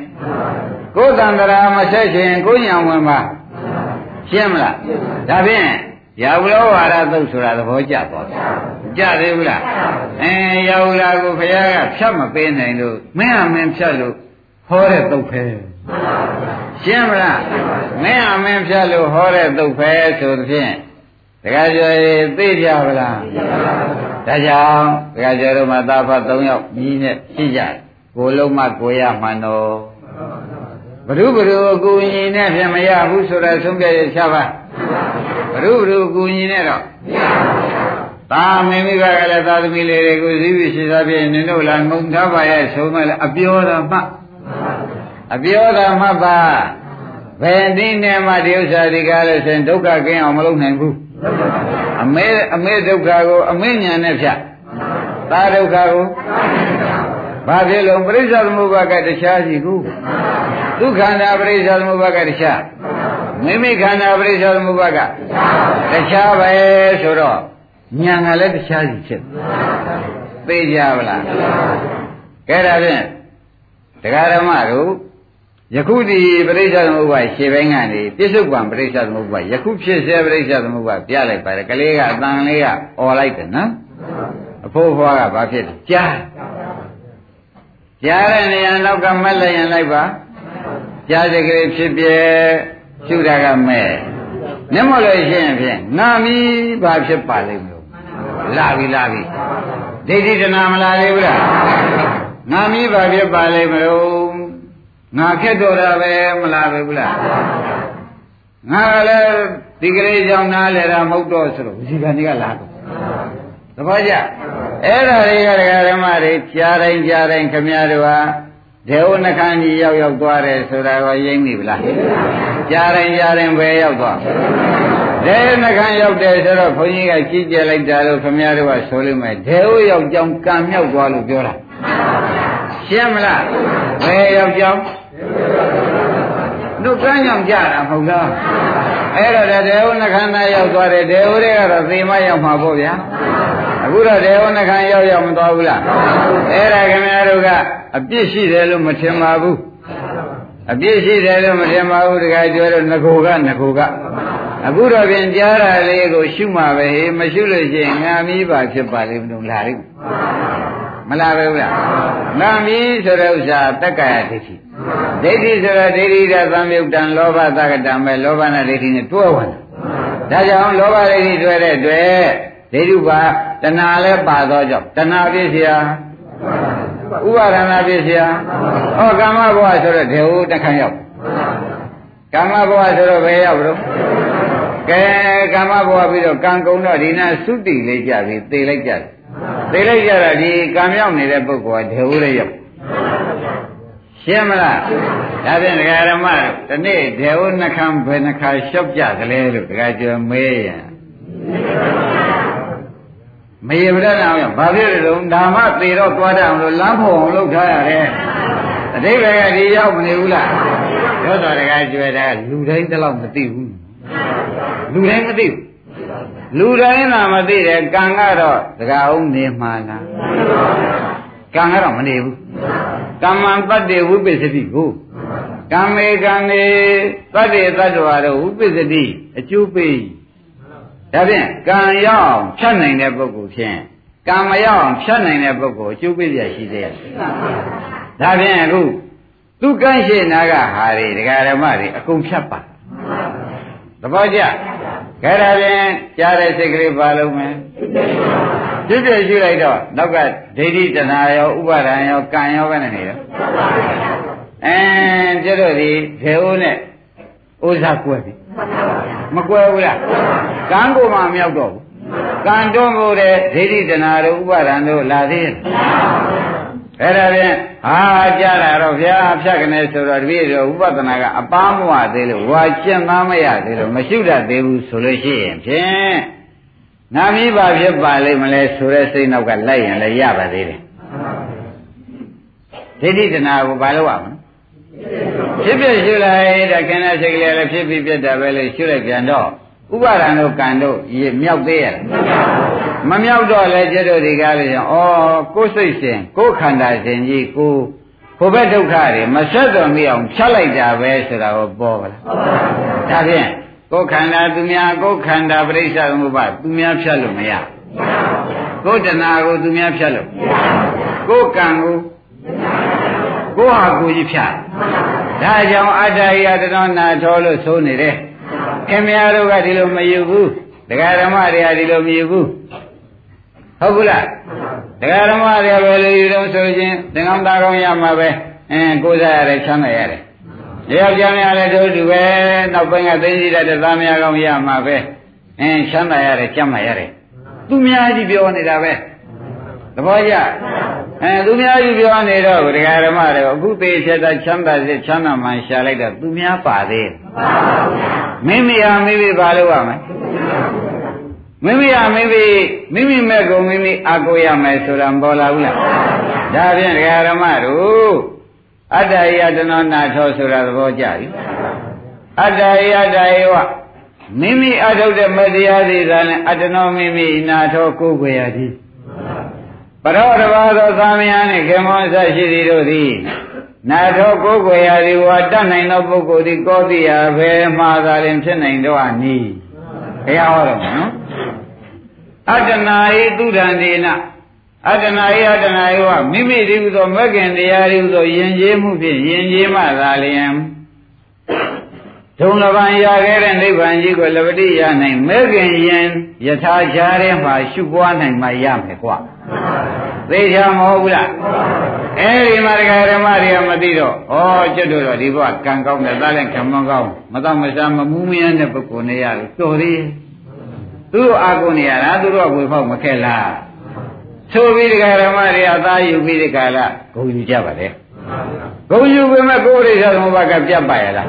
ကိုယ်တန်တရားမဆက်ခြင်းကိုယ်ညာဝင်ပါရှင်းမလားဒါဖြင့်ရာဟုလောဝါဒသုတ်ဆိုတာသဘောကျသွားတယ်ကြသေးဘူးလားအဲရာဟုလာကိုဘုရားကဖြတ်မပေးနိုင်လို့မင်းအမင်းဖြတ်လို့ဟောတဲ့သုတ်ပဲရှင်းမလားမင်းအမင်းဖြတ်လို့ဟောတဲ့သုတ်ပဲဆိုသဖြင့်တခါကျော်သိကြပါလားဒါကြောင့်တခါကျော်တို့မှာသာဖတ်၃ယောက်ညီးနဲ့ရှိကြကိုလုံးမကိုရမှန်တော့ ဘ ᱹ ဘ ᱹ အကူညီနဲ့ပြန်မရဘူးဆိုတော့ဆုံးဖြတ်ရချပါဘ ᱹ ဘ ᱹအကူညီနဲ့တော့သာမင်းမိဘကလည်းသာသမီလေးတွေကိုစည်းပြီးရှိသားပြည့်နင်တို့လာငုံထားပါရဲ့ဆိုမှလည်းအပြောတော်မှအပြောတော်မှပါဘယ်နည်းနဲ့မှဒီဥစ္စာဒီကားလို့ဆိုရင်ဒုက္ခကင်းအောင်မလုပ်နိုင်ဘူးအမေအမေဒုက္ခကိုအမေညာနဲ့ဖြတ်သာဒုက္ခကိုဘာဖြစ်လို့ပရိစ္ဆေသမုပ္ပါကတခြားရှိကူ ဒုက္ခန္တာပရိစ္ဆေသမုပ္ပါကတခြားမိမိခန္ဓာပရိစ္ဆေသမုပ္ပါကတခြားပဲဆိုတော့ညာကလည်းတခြားစီဖြစ်သိကြပါလားကဲဒါဖြင့်တရားဓမ္မတို့ယခုဒီပရိစ္ဆေသမုပ္ပါရှေ့ပိုင်းကနေပြစ္ဆုတ်ပံပရိစ္ဆေသမုပ္ပါယခုဖြစ်စေပရိစ္ဆေသမုပ္ပါပြလိုက်ပါတယ်ကလေးကအတန်လေးကអော်လိုက်တယ်နော်အဖိုးဖွားကဘာဖြစ်လဲကြားကြားတဲ့နေရာနောက်ကမက်လိုက်ရင်လိုက်ပါ ကြားတဲ့ကလေးဖြစ်ပြရှုတာကမဲ့မျက်မှောက်လို့ရှိရင်ဖြင့်ငါမီးဘာဖြစ်ပါလိမ့်မလို့လာပြီလာပြီဒိဋ္ဌိတနာမလာသေးဘူးလားငါမီးဘာဖြစ်ပါလိမ့်မလို့ငါခက်တော့တာပဲမလာပဲဘူးလားငါလည်းဒီကလေးကြောင့်နားလဲတာမဟုတ်တော့ဆိုတော့ဝစီကံကြီးကလာတော့သဘောကျအဲ့ဒါတွေကဒကာဓမ္မတွေကြားတိုင်းကြားတိုင်းခမည်းတော်ဟာ ဒေဝနှခမ်းကြီးရောက်ရောက်သွားတယ်ဆိုတာကိုရိမ့်ပြီလားကြားတိုင်းကြားတိုင်းပဲရောက်သွားဒေဝနှခမ်းရောက်တယ်ဆိုတော့ခွန်ကြီးကကြီးကျယ်လိုက်တာလို့ခမည်းတော်ကဆိုလိမ့်မယ်ဒေဝရောက်ကြောင်းကံမြောက်သွားလို့ပြောတာရှင်းမလားဘယ်ရောက်ကြောင်းတို့ကမ်းကြောင်ကြတာမဟုတ်လားအဲ့တော့ဒေဝနှခန္ဓာရောက်သွားတယ်ဒေဝတွေကတော့သေမရောက်မှာပေါ့ဗျာအခုတော့ဒေဝနှခန္ရောက်ရောက်မသွားဘူးလားအဲ့ဒါခင်ဗျားတို့က အပြစ်ရှိတယ်လို့မထင်ပါဘူးအပြစ်ရှိတယ်လို့မထင်ပါဘူးတခါပြောတော့ငကိုကငကိုကအခုတော့ပြင်ကြားတာလေးကိုရှုမှပဲဟေးမရှုလို့ရှိရင်ငါမီးပါဖြစ်ပါလိမ့်မလို့လာလိမ့်မလားပဲဗျာငါမီးဆိုတဲ့ဥစ္စာတက္ကရာဒိဋ္ဌိဒိဋ္ဌိဆိုတာဒိဋ္ဌိရသံယုတ်တံလောဘသကတံပဲလောဘနဲ့ဒိဋ္ဌိနဲ့တွဲဝင်တာဒါကြောင့်လောဘဒိဋ္ဌိတွဲတဲ့တွေ့ဒိဋ္ဌုပါတဏှာလည်းပါသောကြောင့်တဏှာပြည့်စရာ ဥပါဒနာပြည့်စရာဟောကာမဘဝဆိုတော့ဒေဝတခန့်ရောက်ကာမဘဝဆိုတော့ဘယ်ရောက်လို့ကဲကာမဘဝပြီးတော့ကံကုံတော့ဒီနာသုတိလေးကြပြီသေလိုက်ကြတယ်သေလိုက်ကြတာဒီကံမြောက်နေတဲ့ပုဂ္ဂိုလ်ကဒေဝလေးရောက်ရှင်းမလားဒါဖြင့်ဒကာရမတို့ဒီနေ့ဒေဝနှခမ်းဘယ်နှခါလျှောက်ကြကလေးလို့ဒကာကျော်မေးရင် မရေမရအောင်ရဘာဖြစ်လဲတော့ဓမ္မသေတော့သွားတတ်အောင်လို့လမ်းဖို့အောင်လုပ်ထားရတယ်အတိပ္ပယ်ကဒီရောက်မနေဘူးလားသောတော်တကားကျွဲတာလူတိုင်းတလောက်မသိဘူးလူတိုင်းမသိဘူးလူတိုင်းသာမသိတယ်ကံကတော့တကားအောင်နေမှာလားကံကတော့မနေဘူးကမ္မံတတ္တေဝိပစ္စတိကိုကံမေကံနေတတ္တေတတ္တဝါတို့ဝိပစ္စတိအကျိုးပေး ဒါဖြင့်ကံရောက်ဖြတ်နိုင်တဲ့ပုဂ္ဂိုလ်ဖြင့်ကံမရောက်ဖြတ်နိုင်တဲ့ပုဂ္ဂိုလ်အကျိုးပေးရရှိသေးရဲ့ဒါဖြင့်အခုသူကန့်ရှိနာကဟာတွေဒကာဓမ္မတွေအကုန်ဖြတ်ပါသဘောကျခဲဒါဖြင့်ကြားတဲ့စိတ်ကလေးပါလုံးမယ်ပြည့်ပြည့်ရှိလိုက်တော့နောက်ကဒိဋ္ဌိတဏှာရောဥပါဒံရောကံရောပဲနေတယ်အဲကျတော့ဒီဒေဝနဲ့ဥစ္စာကွဲပြီ မကွဲဘူးလားကံကိုမှမရောက်တော့ဘူးကံတွန်းဖို့တဲ့ဒိဋ္ဌိတဏှာတို့ဥပါဒံတို့လာသေးရဲ့အဲ့ဒါဖြင့်ဟာကြားတာတော့ဗျာဖြတ်ကနေဆိုတော့တပည့်တော်ဥပဒနာကအပားမဝသေးလို့ဝါကျင့်သားမရသေးလို့မရှိတတ်သေးဘူးဆိုလို့ရှိရင်ဖြင့်နာမည်ပါဖြစ်ပါလိမ့်မလဲဆိုတဲ့စိတ်နောက်ကလိုက်ရင်လည်းရပါသေးတယ်ဒိဋ္ဌိတဏှာကိုဘာလို့ရမလဲ ဖြစ်ဖြစ်ရှုလိုက်တဲ့ခန္ဓာစိတ်ကလေးလည်းဖြစ်ပြီးပြတ်တာပဲလေရှုလိုက်ပြန်တော့ဥပါဒံတို့ကံတို့ရေမြောက်သေးရဲ့မမြောက်တော့လေကျတို့ဒီကားလေးကြောင့်ဩကိုယ်စိတ်ရှင်ကိုယ်ခန္ဓာရှင်ကြီးကိုကိုယ်ဘက်ဒုက္ခတွေမဆက်တော်မိအောင်ဖြတ်လိုက်တာပဲဆိုတာကိုပေါ်ပါလားဒါဖြင့်ကိုယ်ခန္ဓာသူများကိုယ်ခန္ဓာပြိဿသမုပ္ပါသူများဖြတ်လို့မရကိုယ်တဏှာကိုသူများဖြတ်လို့ကိုယ်ကံကိုကိုယ်ဟာကိုယ်ကြီးဖြတ် ဒါကြောင့်အတ္တယတနောနာထောလို့ဆိုနေတယ်ခင်ဗျားတို့ကဒီလိုမယူဘူးဒကာဓမ္မတွေကဒီလိုမယူဘူးဟုတ်ဘူးလားဒကာဓမ္မတွေကဘယ်လိုယူတော့ဆိုခြင်းသင်္ကန်းသားကောင်းရမှာပဲအင်းကိုးစားရတယ်ချမ်းသာရတယ်ယောက်ျားများလည်းတို့တူပဲနောက်ပိုင်းကသိသိတဲ့သားများကောင်းရမှာပဲအင်းချမ်းသာရတယ်ကြမ်းသာရတယ်သူများကြီးပြောနေတာပဲသဘောကျ အဲသူများကြီးပြောနေတော့ဒကာဓမ္မတွေအခုသေးချက်တာချမ်းသာစေချမ်းသာမှရှာလိုက်တော့သူများပါသေးမိမိဟာမိမိပါလို့ရမယ်မိမိဟာမိမိမိမိမဲ့ကုန်မိမိအာကိုရမယ်ဆိုတာမပေါ်လာဘူးလားဒါဖြင့်ဒကာဓမ္မတို့အတ္တယတနောနာထောဆိုတာသဘောကျပြီအတ္တယတ္တယဝမိမိအထုတ်တဲ့မတရားသေးတာနဲ့အတ္တနောမိမိနာထောကိုယ်ွယ်ရသည် ပရောတဘာသောသာမယနှင့်ခေမောဆရှိသည်တို့သည်နာထောကိုယ်ွယ်ရာသည်ဝါတတ်နိုင်သောပုဂ္ဂိုလ်သည်ကောတိယဘယ်မှာသာလင်ဖြစ်နိုင်တော့နီးဘုရားဟောတော့နော်အတ္တနာဤသူဒံဒေနအတ္တနာဤအတ္တနာဤဝမိမိဒီဟုသောမဂ္ဂင်တရားဤဟုသောယဉ်ကျေးမှုဖြင့်ယဉ်ကျေးမှသာလျင်ဒုံလပံရခဲ့တဲ့နိဗ္ဗာန်ကြီးကိုလပတိရနိုင်မဂ္ဂင်ယင်ယထာချားထဲမှာရှုပွားနိုင်မှရမယ်ကွာ သိချာမဟုတ်ဘူးလားအဲဒီမှာတရားဓမ္မတွေကမသိတော့ဩကျွတ်တို့တော့ဒီဘဝကံကောင်းတယ်သားလည်းခံမကောင်းမတော့မစားမမူးမရတဲ့ပုဂ္ဂိုလ်နေရလို့တော်သေးသူတို့အာကုန်နေရတာသူတို့ကဝေဖောက်မခဲ့လားဆိုပြီးတရားဓမ္မတွေအသားယူပြီးဒီကလာဂုံယူကြပါလေဂုံယူပေမဲ့ကိုယ်ရိစ္ဆာသမုပ္ပါကပြတ်ပါရလား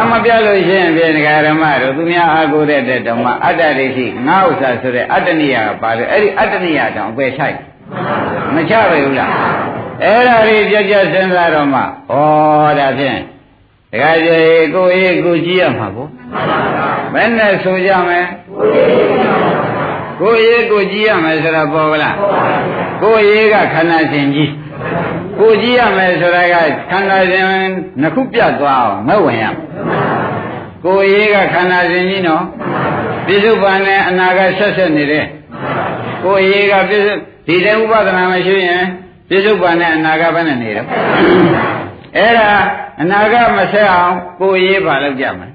အမပြတ်လို့ရှိရင်ပြင်တရားဓမ္မတို့သူများအာကိုတဲ့ဓမ္မအတ္တဒိဋ္ဌိငါဥစ္စာဆိုတဲ့အတ္တနိယကပါလေအဲ့ဒီအတ္တနိယတောင်အပယ်ဆိုင် မချပဲဘူးလားအဲ့ဒါလေးကြကြစဉ်းစားတော့မှဩဒါဖြင့်တခါကျကိုရေးကိုကြည့်ရမှာကိုဘယ်နဲ့ဆိုကြမလဲကိုရေးကိုကြည့်ရမယ်ဆိုတာပေါ်ကလားကိုရေးကခန္ဓာရှင်ကြီးကိုကြည့်ရမယ်ဆိုတာကခန္ဓာရှင်နှစ်ခုပြတ်သွားအောင်မဝင်ရကိုရေးကခန္ဓာရှင်ကြီးနော်ပြစ္ဆုတ်ပန်နဲ့အနာကဆက်ဆက်နေတယ်ကိုရေးကပြစ္ဆုတ် ဒီတဲ့ဥပဒနာမရှိရင်ပြစ္ဆုတ်ပန်နဲ့အနာကဘယ်နဲ့နေတော့အဲ့ဒါအနာကမဆက်အောင်ကိုရေးပါလောက်ကြမယ်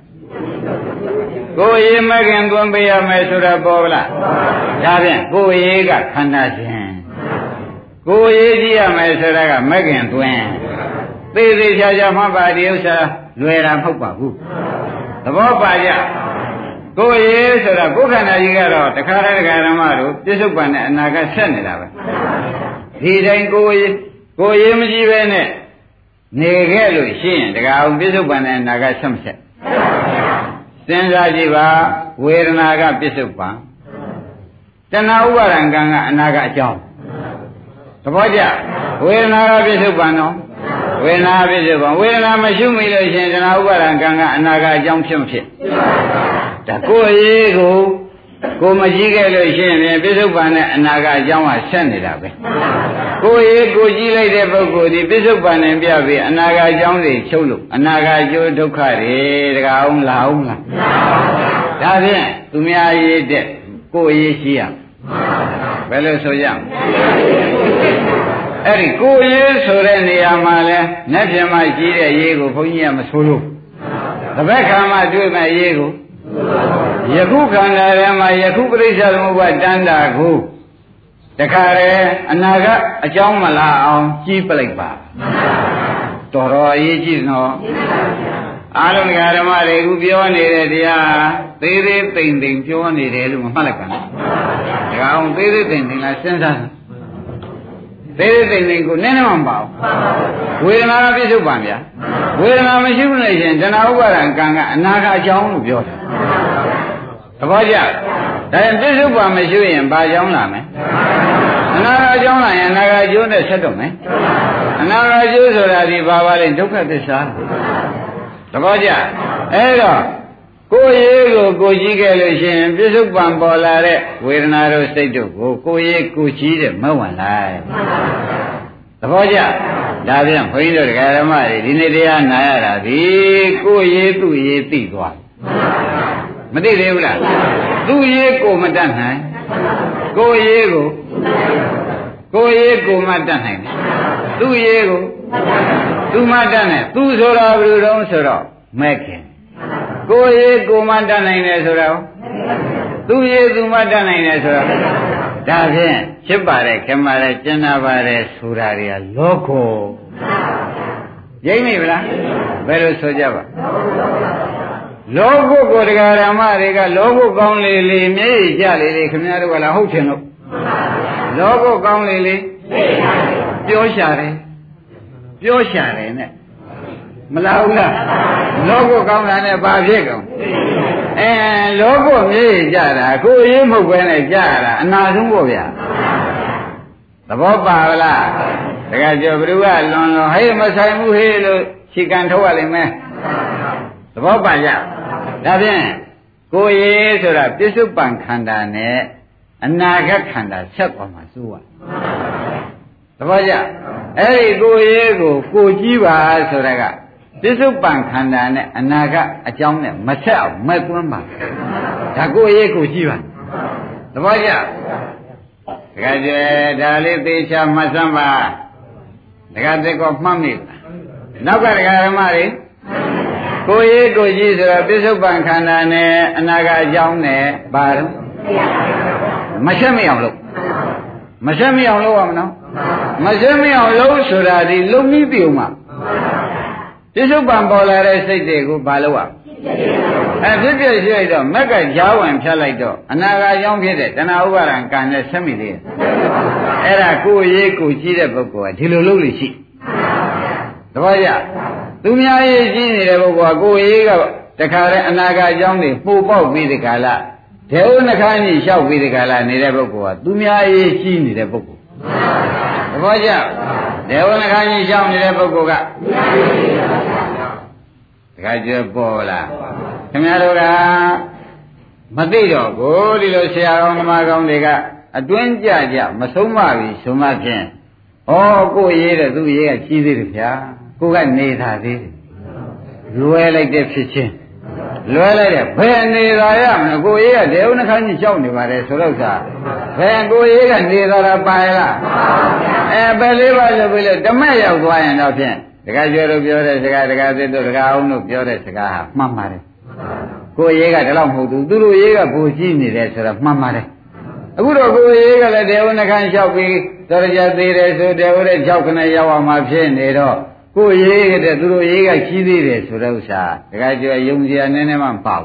ကိုရေးမခင်သွင်းပေးရမယ်ဆိုတာပေါ်လားဒါဖြင့်ကိုရေးကခန္ဓာရှင်ကိုရေးကြည့်ရမယ်ဆိုတာကမခင်သွင်းသေးသေးချာချာမှပါဒီဥစ္စာလွယ်တာမဟုတ်ပါဘူးသဘောပါကြ ကိုရေးဆိုတာကိုယ်ခန္ဓာကြီးကတော့တခါတည်းတခါဓမ္မတို့ပြစ္ဆုတ်ပန်နဲ့အနာကဆက်နေတာပဲဒီတိုင်းကိုရေးကိုရေးမကြည့်ပဲနဲ့နေခဲ့လို့ရှိရင်တခါအောင်ပြစ္ဆုတ်ပန်နဲ့အနာကဆက်မဆက်စဉ်းစားကြည့်ပါဝေဒနာကပြစ္ဆုတ်ပန်တဏှာဥပါဒံကံကအနာကအကြောင်းသဘောကျဝေဒနာကပြစ္ဆုတ်ပန်နော်ဝေဒနာပြစ္ဆုတ်ပန်ဝေဒနာမရှိမိလို့ရှိရင်တဏှာဥပါဒံကံကအနာကအကြောင်းဖြစ်မဖြစ် ဒါကိုယ်ရေးကိုကိုမကြည့်ခဲ့လို့ရှိရင်ပြစ္ဆုတ်ပန်နဲ့အနာကအကြောင်းကဆက်နေတာပဲကိုယ်ရေးကိုကြည့်လိုက်တဲ့ပုဂ္ဂိုလ်ဒီပြစ္ဆုတ်ပန်နဲ့ပြပြီးအနာကအကြောင်းတွေချုပ်လို့အနာကအကျိုးဒုက္ခတွေတကအောင်လာအောင်လားဒါဖြင့်သူများရေးတဲ့ကိုယ်ရေးရှိရဘယ်လိုဆိုကြမလဲအဲ့ဒီကိုယ်ရေးဆိုတဲ့နေရာမှာလဲနှက်ပြမရှိတဲ့ရေးကိုဘုန်းကြီးကမဆိုလို့တပည့်ခါမှတွေ့မဲ့ရေးကို ယခုခန္ဓာထဲမှာယခုပရိစ္ဆေသမုပ္ပါတန်တာကိုတခါလေအနာကအကြောင်းမလာအောင်ကြီးပလိုက်ပါတော်တော်အရေးကြီးနော်အားလုံးဓမ္မတွေခုပြောနေတဲ့တရားသေးသေးသိမ့်သိမ့်ပြောနေတယ်လို့မမှတ်လိုက်ပါနဲ့ဒါအောင်သေးသေးသိမ့်သိမ့်လားစဉ်းစားသေးသေးသိမ့်သိမ့်ကိုနည်းနည်းမှမပါဘူးဝေဒနာကပြစ္ဆုတ်ပါဗျာ ဝေဒနာမရှိဘူးလို့ရှင်တဏှာဥပါဒံကံကအနာကအကြောင်းလို့ပြောတယ်သဘောကျဒါရင်ပြစ္ဆုတ်ပါမရှိရင်ဘာကြောင်းလာမလဲအနာဂတ်ကြောင်းလာရင်အနာဂတ်ကျိုးနဲ့ဆက်တော့မယ်အနာဂတ်ကျိုးဆိုတာဒီဘာပါလဲဒုက္ခသစ္စာသဘောကျအဲ့တော့ကိုယ်ရေးကိုကိုကြည့်ခဲ့လို့ရှိရင်ပြစ္ဆုတ်ပံပေါ်လာတဲ့ဝေဒနာတို့စိတ်တို့ကိုကိုယ်ရေးကိုကြည့်တဲ့မဝင်လိုက်သဘောကျ ဒါပြန်ခွင်းတို့တရားဓမ္မတွေဒီနေ့တရားနာရတာဒီကိုယ်ရေးသူ့ရေးသိသွားမသိသေးဘူးလားသူ့ရေးကိုမတတ်နိုင်ကိုယ်ရေးကိုကိုယ်ရေးကိုမတတ်နိုင်သူ့ရေးကိုသူမတတ်နိုင်သူဆိုတော့ဘယ်လိုတုံးဆိုတော့မဲ့ခင်ကိုယ်ရေးကိုမတတ်နိုင်တယ်ဆိုတော့သူရေးသူမတတ်နိုင်တယ်ဆိုတော့ ဒါဖြင့်ဖြစ်ပါတယ်ခင်ပါတယ်ကျင်နာပါတယ်ဆိုတာတွေကလောကောရိမ့်မိဗလားဘယ်လိုဆိုကြပါလောကုကိုတရားဓမ္မတွေကလောကုကောင်းလေလေမျက်ရည်ကျလေလေခင်ဗျားတို့ကလည်းဟုတ်ချင်လို့လောကုကောင်းလေလေပြောရှာတယ်ပြောရှာတယ်နဲ့မလားဘူးလားလောကုကောင်းတာနဲ့ဘာဖြစ်ကုန် အဲလောကုမျက်ရည်ကျတာကိုယ်ရေးမဟုတ်ပဲနဲ့ကျတာအနာဆုံးပေါ့ဗျာသဘောပါလားတကယ်ကြောဘ누구ကလွန်လွန်ဟေးမဆိုင်ဘူးဟေးလို့ခြေကန်ထုတ်ရလိမ့်မယ်သဘောပါကြဒါဖြင့်ကိုယ်ရေးဆိုတာပြစ္ဆုတ်ပံခန္ဓာနဲ့အနာဂတ်ခန္ဓာဆက်ပေါ်မှာစိုးရသဘောကျအဲ့ဒီကိုယ်ရေးကိုကိုကြည့်ပါဆိုတာက ပြစ္ဆုတ်ပံခန္ဓာနဲ့အနာဂတ်အကြောင်းနဲ့မဆက်အောင်မဲ့သွန်းပါဒါကိုယ်ရေးကိုကြည့်ပါသဘောကျတကယ်ကျေဒါလေးသေချာမှတ်စမ်းပါတကယ်သက်ကောမှတ်မိလားနောက်ကဒကာဓမ္မတွေကိုရေးကိုကြည့်ဆိုတော့ပြစ္ဆုတ်ပံခန္ဓာနဲ့အနာဂတ်အကြောင်းနဲ့ဘာလို့မဆက်မအောင်လို့မဆက်မအောင်လို့ရမနော်မဆက်မအောင်လို့ဆိုတာဒီလုံပြီးပြုံမှာ ပြစ္ဆုတ်ပံပေါ်လာတဲ့စိတ်တွေကိုဘာလို့ရအဲဖြစ်ဖြစ်ရှိလိုက်တော့မက်ကကြားဝင်ဖြတ်လိုက်တော့အနာဂတ်ကြောင့်ဖြစ်တဲ့တဏှာဥပါဒံကံနဲ့ဆက်မိသေးတယ်အဲ့ဒါကိုရေးကိုကြည့်တဲ့ပုဂ္ဂိုလ်ကဒီလိုလုပ်လို့ရှိတပည့်ကြသူများရေးကြည့်နေတဲ့ပုဂ္ဂိုလ်ကကိုရေးကတခါတည်းအနာဂတ်အကြောင်းတွေပို့ပေါက်ပြီးဒီကလာဒေဝနှခမ်းကြီးလျှောက်ပြီးဒီကလာနေတဲ့ပုဂ္ဂိုလ်ကသူများရေးကြည့်နေတဲ့ပုဂ္ဂိုလ်တပည့်ကြဒေဝနခါကြီးရှောင်းနေတဲ့ပုဂ္ဂိုလ်က တခါကျပေါ်လားခင်ဗျားတို့ကမသိတော့ကိုဒီလိုဆရာကောင်းဓမ္မကောင်းတွေကအတွင်းကြကြမဆုံးမပြီဆိုမှဖြင့်ဩကိုရေးတဲ့သူရေးကကြီးသေးတယ်ဗျာကိုကနေသာသေးတယ်လွယ်လိုက်တဲ့ဖြစ်ချင်းလွယ်လိုက်တဲ့ဘယ်နေသာရမလဲကိုရေးကဒေဝနှခမ်းကြီးရှောက်နေပါတယ်ဆိုတော့သာဘယ်ကိုရေးကနေသာတာပါရလားအဲပဲလေးပါလို့ပြီလေဓမ္မရောက်သွားရင်တော့ဖြင့် တခါကျွဲတို့ပြောတဲ့စကားတခါသစ်တို့တခါအောင်တို့ပြောတဲ့စကားဟာမှန်ပါတယ်ကိုရေးကဒီလောက်မဟုတ်ဘူးသူတို့ရေးကဘူရှိနေတယ်ဆိုတော့မှန်ပါတယ်အခုတော့ကိုရေးကလည်းဒေဝနှခမ်းလျှောက်ပြီးတော်ကြသေးတယ်ဆိုဒေဝရဲ့6ခနဲ့ရောက်အောင်မှဖြစ်နေတော့ကိုရေးတဲ့သူတို့ရေးကကြီးသေးတယ်ဆိုတဲ့ဥစ္စာတခါကျွဲယုံကြည်နည်းနည်းမှမပေါ့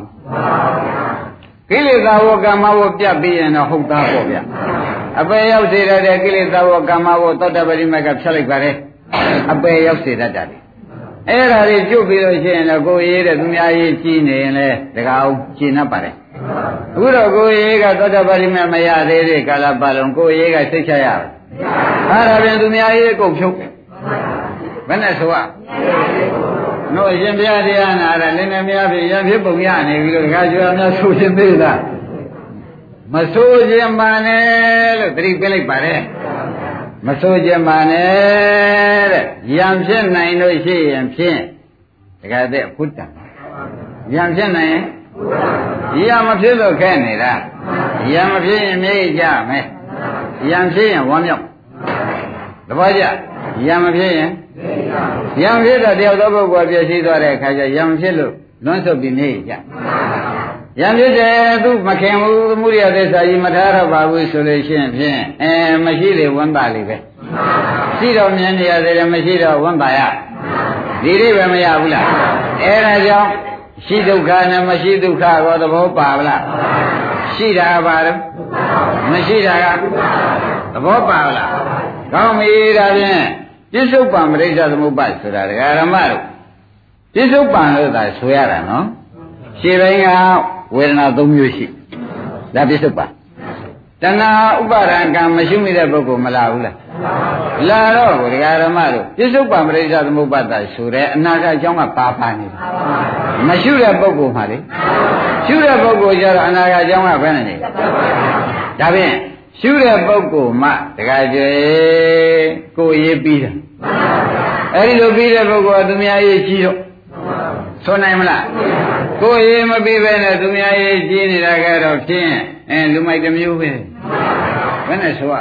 ကိလေသာဝကမ္မဝပြတ်ပြီးရင်တော့ဟုတ်သားပေါ့ဗျအပေရောက်စေတဲ့ကိလေသာဝကမ္မဝသောတပတိမကဖြတ်လိုက်ပါလေ အပေရောက်စေတတ်တယ်အဲ့ဒါတွေကျွတ်ပြီးလို့ရှိရင်တော့ကိုရေးတဲ့သူများရေးကြီးနေရင်လည်းတကားအောင်ရှင်း납ပါတယ်အခုတော့ကိုရေးကသောတပတိမမရသေးတဲ့ကာလပတ်လုံးကိုရေးကစိတ်ချရပါအဲ့ဒါပြန်သူများရေးကုန်ဖြုတ်ဘယ်နဲ့ဆိုရတို့အရှင်ဘုရားတရားနာတာလည်းနဲ့များဖြစ်ရဖြစ်ပုံရနေပြီလို့တခါကျွာများဆိုရှင်သေးလားမဆိုခြင်းပါနဲ့လို့သတိပေးလိုက်ပါတယ် မဆိုခြင်းပါနဲ့တဲ့ယံဖြစ်နိုင်လို့ရှိရင်ဖြင့်တခါတဲ့ဘုဒ္ဓံယံဖြစ်နိုင်ရင်ယံမဖြစ်လို့ခဲနေတာယံမဖြစ်ရင်မြေကြမယ်ယံဖြစ်ရင်ဝမ်းမြောက်သဘောကျယံမဖြစ်ရင်ယံဖြစ်တော့တယောက်သောပုဂ္ဂိုလ်ပြည့်စည်သွားတဲ့အခါကျယံဖြစ်လို့လွန်းဆုပ်ပြီးနေကြ ယံဖြစ်တယ်သူမခင်ဘူးသမုဒိယသစ္စာကြီးမထားတော့ပါဘူးဆိုလို့ရှိရင်ဖြင့်အဲမရှိလေဝမ်းပါလိပဲရှိတော့မြင်နေရသေးတယ်မရှိတော့ဝမ်းပါရဒီလေးပဲမရဘူးလားအဲဒါကြောင့်ရှိဒုက္ခနဲ့မရှိဒုက္ခကောသဘောပါဗလားရှိတာပါတော့မရှိတာကသဘောပါဗလားကောင်းပြီဒါဖြင့်ပြစ္ဆုတ်ပံပရိစ္ဆသမုပ္ပါဆိုတာဒကာရမတို့ပြစ္ဆုတ်ပံလို့သာဆိုရတာနော်ရှင်းပိုင်းက ဝေဒနာ၃မျိုးရှိဒါပြစ္ဆုတ်ပံတဏှာဥပါဒံကံမရှိမိတဲ့ပုဂ္ဂိုလ်မလာဘူးလားလာတော့ဒကာရမတို့ပြစ္ဆုတ်ပံပရိစ္ဆသမုပ္ပါဒဆိုတဲ့အနာဂတ်အကြောင်းကပါပါနေတယ်မရှိတဲ့ပုဂ္ဂိုလ်မှလေရှုတဲ့ပုဂ္ဂိုလ်ကျတော့အနာဂတ်အကြောင်းကဘယ်နဲ့နေဒါဖြင့်ရှုတဲ့ပုဂ္ဂိုလ်မှတခါကျွေကိုရေးပြီးတာအဲ့ဒီလိုပြီးတဲ့ပုဂ္ဂိုလ်ကသူများရေးကြီးတော့ ဆိုနိုင်မလားကိုရေးမပြီးပဲနဲ့သူများရေးကြီးနေတာကတော့ဖြင်းအဲလူမိုက်တစ်မျိုးပဲဘယ်နဲ့ဆိုရ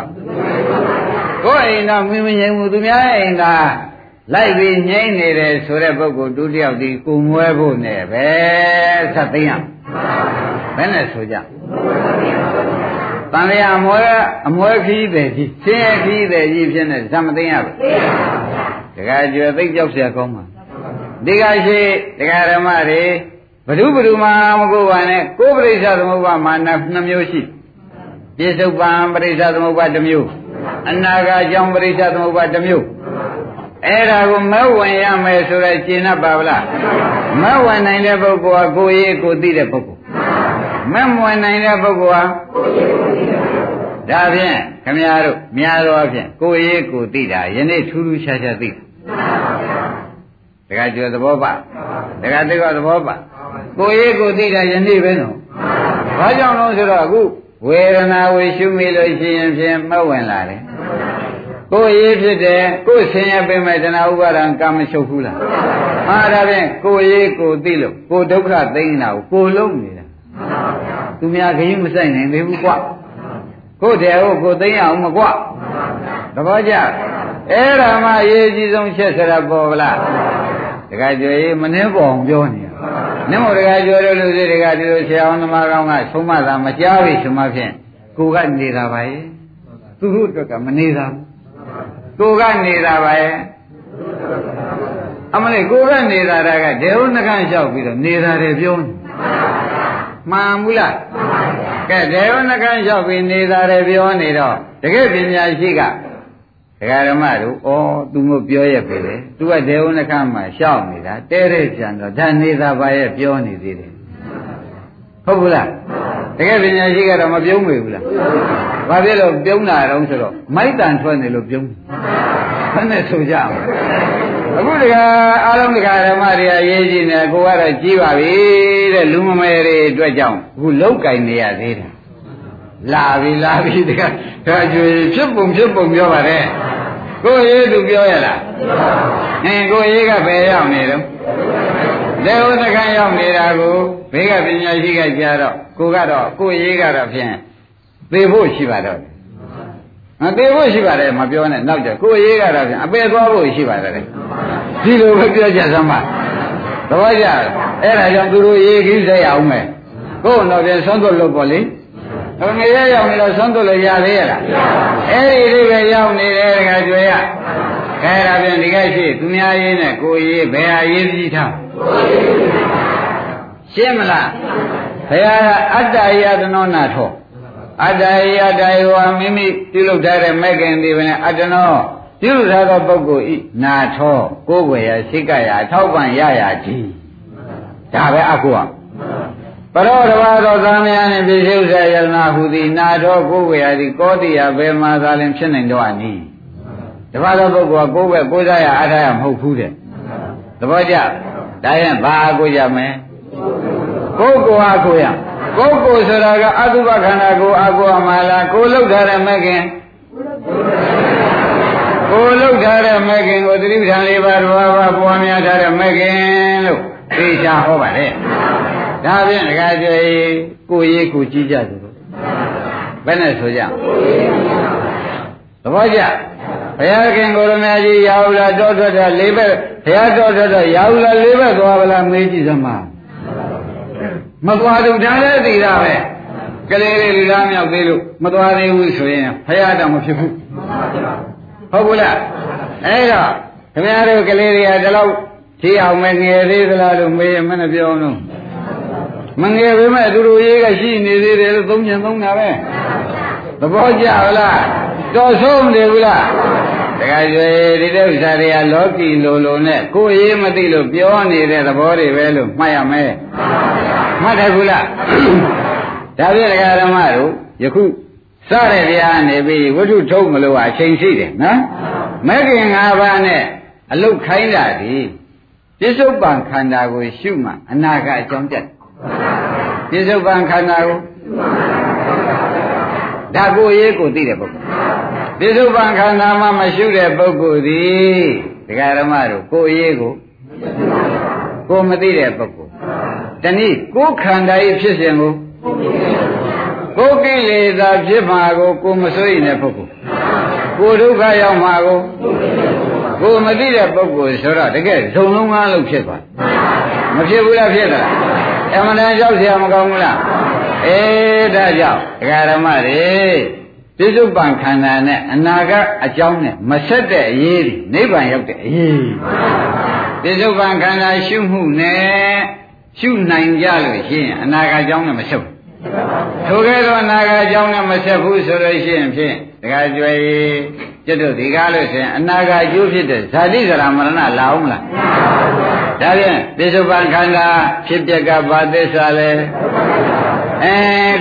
ကိုအိမ်တော့မင်းမငြိမ်ဘူးသူများအိမ်ကလိုက်ပြီးငြိမ့်နေတယ်ဆိုတဲ့ပုဂ္ဂိုလ်ဒုတိယဒီကိုမွဲဖို့နဲ့ပဲဆက်သိရဘယ်နဲ့ဆိုကြတန်လျာအမွဲအမွဲခီးတယ်ကြီးဆင်းရဲခီးတယ်ကြီးဖြစ်နေဇမသိရဘူးတခါကျွယ်သိကြောက်เสียကောင်းပါ ဒီကရှိဒကာဓမ္မတွေဘ ᱹ ဘ ᱹ မှမကိုပါနဲ့ကိုယ်ပရိစ္ဆသမုပ္ပါမာနနှမျိုးရှိပြစ္ဆုတ်ပံပရိစ္ဆသမုပ္ပါတစ်မျိုးအနာဂါကြောင့်ပရိစ္ဆသမုပ္ပါတစ်မျိုးအဲ့ဒါကိုမဝင်ရမယ်ဆိုတော့ရှင်း납ပါဗလားမဝင်နိုင်တဲ့ပုဂ္ဂိုလ်ကကိုယ်ရေးကိုသိတဲ့ပုဂ္ဂိုလ်မဝင်နိုင်တဲ့ပုဂ္ဂိုလ်ဟာဒါဖြင့်ခမည်းတော်များသောဖြင့်ကိုယ်ရေးကိုသိတာယနေ့ထူးထူးခြားခြားသိတ ခါကျော်သဘောပါတခါသိကသဘောပါကိုယ်ရေးကိုသိတာယနေ့ပဲနော်ဘာကြောင့်လဲဆိုတော့အခုဝေဒနာဝေရှုမိလို့ရှိရင်ဖြင့်မဝင်လာတယ်ကိုယ်ရေးဖြစ်တယ်ကိုယ်ဆင်းရဲပေမဲ့တဏှာဥပါဒံကာမချုပ်ဘူးလားဟာဒါဖြင့်ကိုယ်ရေးကိုသိလို့ကိုယ်ဒုက္ခသိနေတာကိုကိုယ်လုံးနေတာသူများခရင်မဆိုင်နိုင်သေးဘူးကွကိုယ်တည်းကိုကိုယ်သိအောင်မကွသဘောကျအဲ့ဒါမှအရေးကြီးဆုံးချက်စရာပေါ်ဗလား တခါကြွေမနှင်းပေါ်အောင်ပြောနေတာနမောတခါကြွေလို့လူတွေတခါဒီလိုဆရာအောင်သမားကောင်းကဆုံးမတာမကြားပြီဆိုမှဖြင့်ကိုကနေတာပါရဲ့သူတို့အတွက်ကမနေတာကိုကနေတာပါရဲ့အမလေးကိုကနေတာကဒေဝနှခန့်လျှောက်ပြီးတော့နေတာတယ်ပြောနေမှန်ဘူးလားကဲဒေဝနှခမ်းလျှောက်ပြီးနေတာတယ်ပြောနေတော့တကယ်ပညာရှိက ဒကာဓမ္မတို့ဩသူမပြောရပြီလေသူကဒေဝနှခမ်းမှာလျှောက်နေတာတဲတဲ့ကြံတော့ဒါနေတာပါရဲ့ပြောနေသေးတယ်ဟုတ်ဘူးလားတကယ်ပညာရှိကတော့မပြုံးမေဘူးလားဘာဖြစ်လို့ပြုံးတာတော့ဆိုတော့မိုက်တန်ထွက်နေလို့ပြုံးဘယ်နဲ့ဆိုကြမလဲအခုတကအားလုံးတကဓမ္မတွေအရေးကြီးနေကိုကတော့ကြီးပါပြီတဲ့လူမမယ်တွေအတွက်ကြောင့်အခုလောက်ကင်နေရသေးတယ် လာပြီလာပြီတကဒါကျွေဖြစ်ပုံဖြစ်ပုံပြောပါတယ်ကိုရေးသူပြောရလားအင်းကိုရေးကဘယ်ရောက်နေတော့ဒေဝသခံရောက်နေတာကိုဘေးကပညာရှိကကြားတော့ကိုကတော့ကိုရေးကတော့ဖြင့်သေဖို့ရှိပါတော့မသေးဖို့ရှိပါတယ်မပြောနဲ့နောက်ကြကိုရေးကတော့ဖြင့်အပေသွားဖို့ရှိပါတယ်ဒီလိုပဲပြောကြစမ်းပါသဘောကျအဲ့ဒါကြောင့်သူတို့ရေးခင်းစေရအောင်မယ်ကိုယ်တော့ပြန်ဆုံးသွတ်လို့ပေါ့လေ ငရဲရောက်နေတော့ဆုံးသွတ်လို့ရသေးရလားအဲ့ဒီဒီပဲရောက်နေတယ်တခါကျွေရခဲဒါပြန်ဒီကရှိသူများရေးနဲ့ကိုရေးဘယ်ဟာရေးပြီးထားရှင်းမလားဘုရားကအတ္တယတနောနာထောအတ္တယတယောမိမိပြုလုပ်ထားတဲ့မဲ့ခင်ဒီပဲနဲ့အတ္တနောပြုလုပ်ထားသောပုဂ္ဂိုလ်ဤနာထောကိုယ်ွယ်ရစိတ်ကရအထောက်ပံ့ရရကြီးဒါပဲအကုအောင် ပရောတဘာသောသာမယနှင့်ပြည့်စုံစေယနာဟုသည်နာထောကိုယ်ွယ်ရသည်ကောတိယဘယ်မှာသာလင်ဖြစ်နိုင်တော့အနည်းတဘာသောပုဂ္ဂိုလ်ကကိုယ်ပဲကိုးစားရအားထားရမဟုတ်ဘူးတဲ့သဘောကျဒါရင်ဘာအကုကြမယ်ကိုယ်ကိုယ်အကုရကိုယ်ကိုယ်ဆိုတာကအတုပခန္ဓာကိုအကုရမှာလားကိုယ်လောက်ထားတဲ့မဲ့ခင်ကိုယ်လောက်ထားတဲ့မဲ့ခင်ကိုသတိပဋ္ဌာန်လေးပါးတော်ဘာပွားများထားတဲ့မဲ့ခင်လို့သိချဟောပါလေ ဒါဖြင့်ဒကာကျွေကိုရေးကိုကြည့်ကြသူဘယ်နဲ့ဆိုကြသဘောကျဘုရားခင်ကိုရမကြီးရောက်လာတောထွက်တာလေးဘက်ဘုရားတောထွက်တာရောက်လာလေးဘက်သွားဗလားမေးကြည့်စမ်းပါမသွားတော့ဒါလည်းသိတာပဲကလေးလေးလူသားမြောက်သေးလို့မသွားသေးဘူးဆိုရင်ဘုရားတော်မဖြစ်ဘူးဟုတ်ဘူးလားအဲ့တော့ခင်ဗျားတို့ကလေးတွေကဒီလောက်ကြည့်အောင်မငယ်သေးသလားလို့မေးရင်မနဲ့ပြောအောင်လို့ မငယ်ပေမဲ့သူတို့ရေးကရှိနေသေးတယ်လို့သုံးချင်သုံးတာပဲသဘောကျလားတော်ဆုံးနေဘူးလားတခါကျွေဒီတဲ့ဥစ္စာတွေကလောကီလိုလိုနဲ့ကိုယ်ရေးမသိလို့ပြောနေတဲ့သဘောတွေပဲလို့မှတ်ရမယ်မှတ်တယ်ဘူးလားဒါပြည့်တရားဓမ္မတို့ယခုစတဲ့တရားနေပြီးဝိထုထုတ်မလို့အချိန်ရှိတယ်နော်မဂ်ခင်၅ပါးနဲ့အလုတ်ခိုင်းတာဒီပြစ္ဆုတ်ပံခန္ဓာကိုရှုမှအနာကအကြောင်းပြတ် ပြစ္ဆုတ်ပံခန္ဓာကိုဒါကိုရေးကိုသိတဲ့ပုဂ္ဂိုလ်ပြစ္ဆုတ်ပံခန္ဓာမှမရှုတဲ့ပုဂ္ဂိုလ်သည်ဒကာဓမ္မတို့ကိုရေးကိုကိုမသိတဲ့ပုဂ္ဂိုလ်တနည်းကိုခန္ဓာဤဖြစ်စဉ်ကိုကိုကိလေသာဖြစ်မှာကိုကိုမစိုးရင်တဲ့ပုဂ္ဂိုလ်ကိုဒုက္ခရောက်မှာကိုကိုမသိတဲ့ပုဂ္ဂိုလ်ဆိုတော့တကယ်ဇုံလုံးကားလို့ဖြစ်သွားမဖြစ်ဘူးလားဖြစ်တာ အမှန်တန်ရောက်เสียမကောင်းဘူးလားအေးဒါကြောင့်ဒကာဓမ္မတွေပြစ္ဆုတ်ပံခန္ဓာနဲ့အနာကအကြောင်းနဲ့မဆက်တဲ့အရေးတွေနိဗ္ဗာန်ရောက်တဲ့အရေးပြစ္ဆုတ်ပံခန္ဓာရှုမှုနဲ့ရှုနိုင်ကြလို့ရှိရင်အနာကအကြောင်းနဲ့မဆက်ဘူးထိုကဲ့သို့အနာကအကြောင်းနဲ့မဆက်ဘူးဆိုလို့ရှိရင်ဖြင့်ဒကာကျွေကျွတ်တို့ဒီကားလို့ဆိုရင်အနာကအကျိုးဖြစ်တဲ့ဇာတိဇရာမရဏလာအောင်မလား ဒါဖြင့်ပြစ္ဆုတ်ပံခန္ဓာဖြစ်ပျက်ကဘာသစ္စာလဲအဲ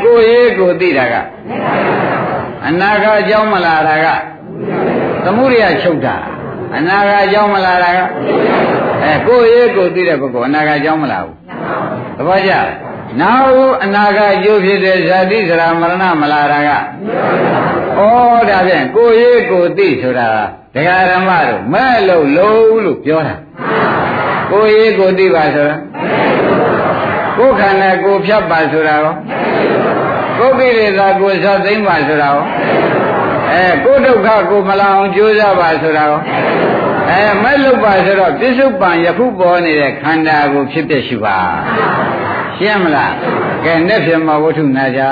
ကိုရေးကိုသိတာကအနာကအကြောင်းမလာတာကသမှုရိယချုပ်တာအနာကအကြောင်းမလာတာကအဲကိုရေးကိုသိတဲ့ပုဂ္ဂိုလ်အနာကအကြောင်းမလာဘူးသဘောကျနောက်အနာကအကျိုးဖြစ်တဲ့ဇာတိစရာမရဏမလာတာကဩဒါဖြင့်ကိုရေးကိုသိဆိုတာဒကာရမတို့မဲ့လို့လုံးလို့ပြောတာ ကိုရေးကိုသိပါဆိုတာကိုခန္ဓာကိုဖြတ်ပါဆိုတာရောကိုကိလေသာကိုသတ်သိမ့်ပါဆိုတာရောအဲကိုဒုက္ခကိုမလာအောင်ကြိုးစားပါဆိုတာရောအဲမဲ့လို့ပါဆိုတော့ပြစ္ဆုတ်ပံယခုပေါ်နေတဲ့ခန္ဓာကိုဖြစ်ဖြစ်ရှိပါရှင်းမလားကဲနဲ့ဖြစ်မှာဝတ္ထုနာကြ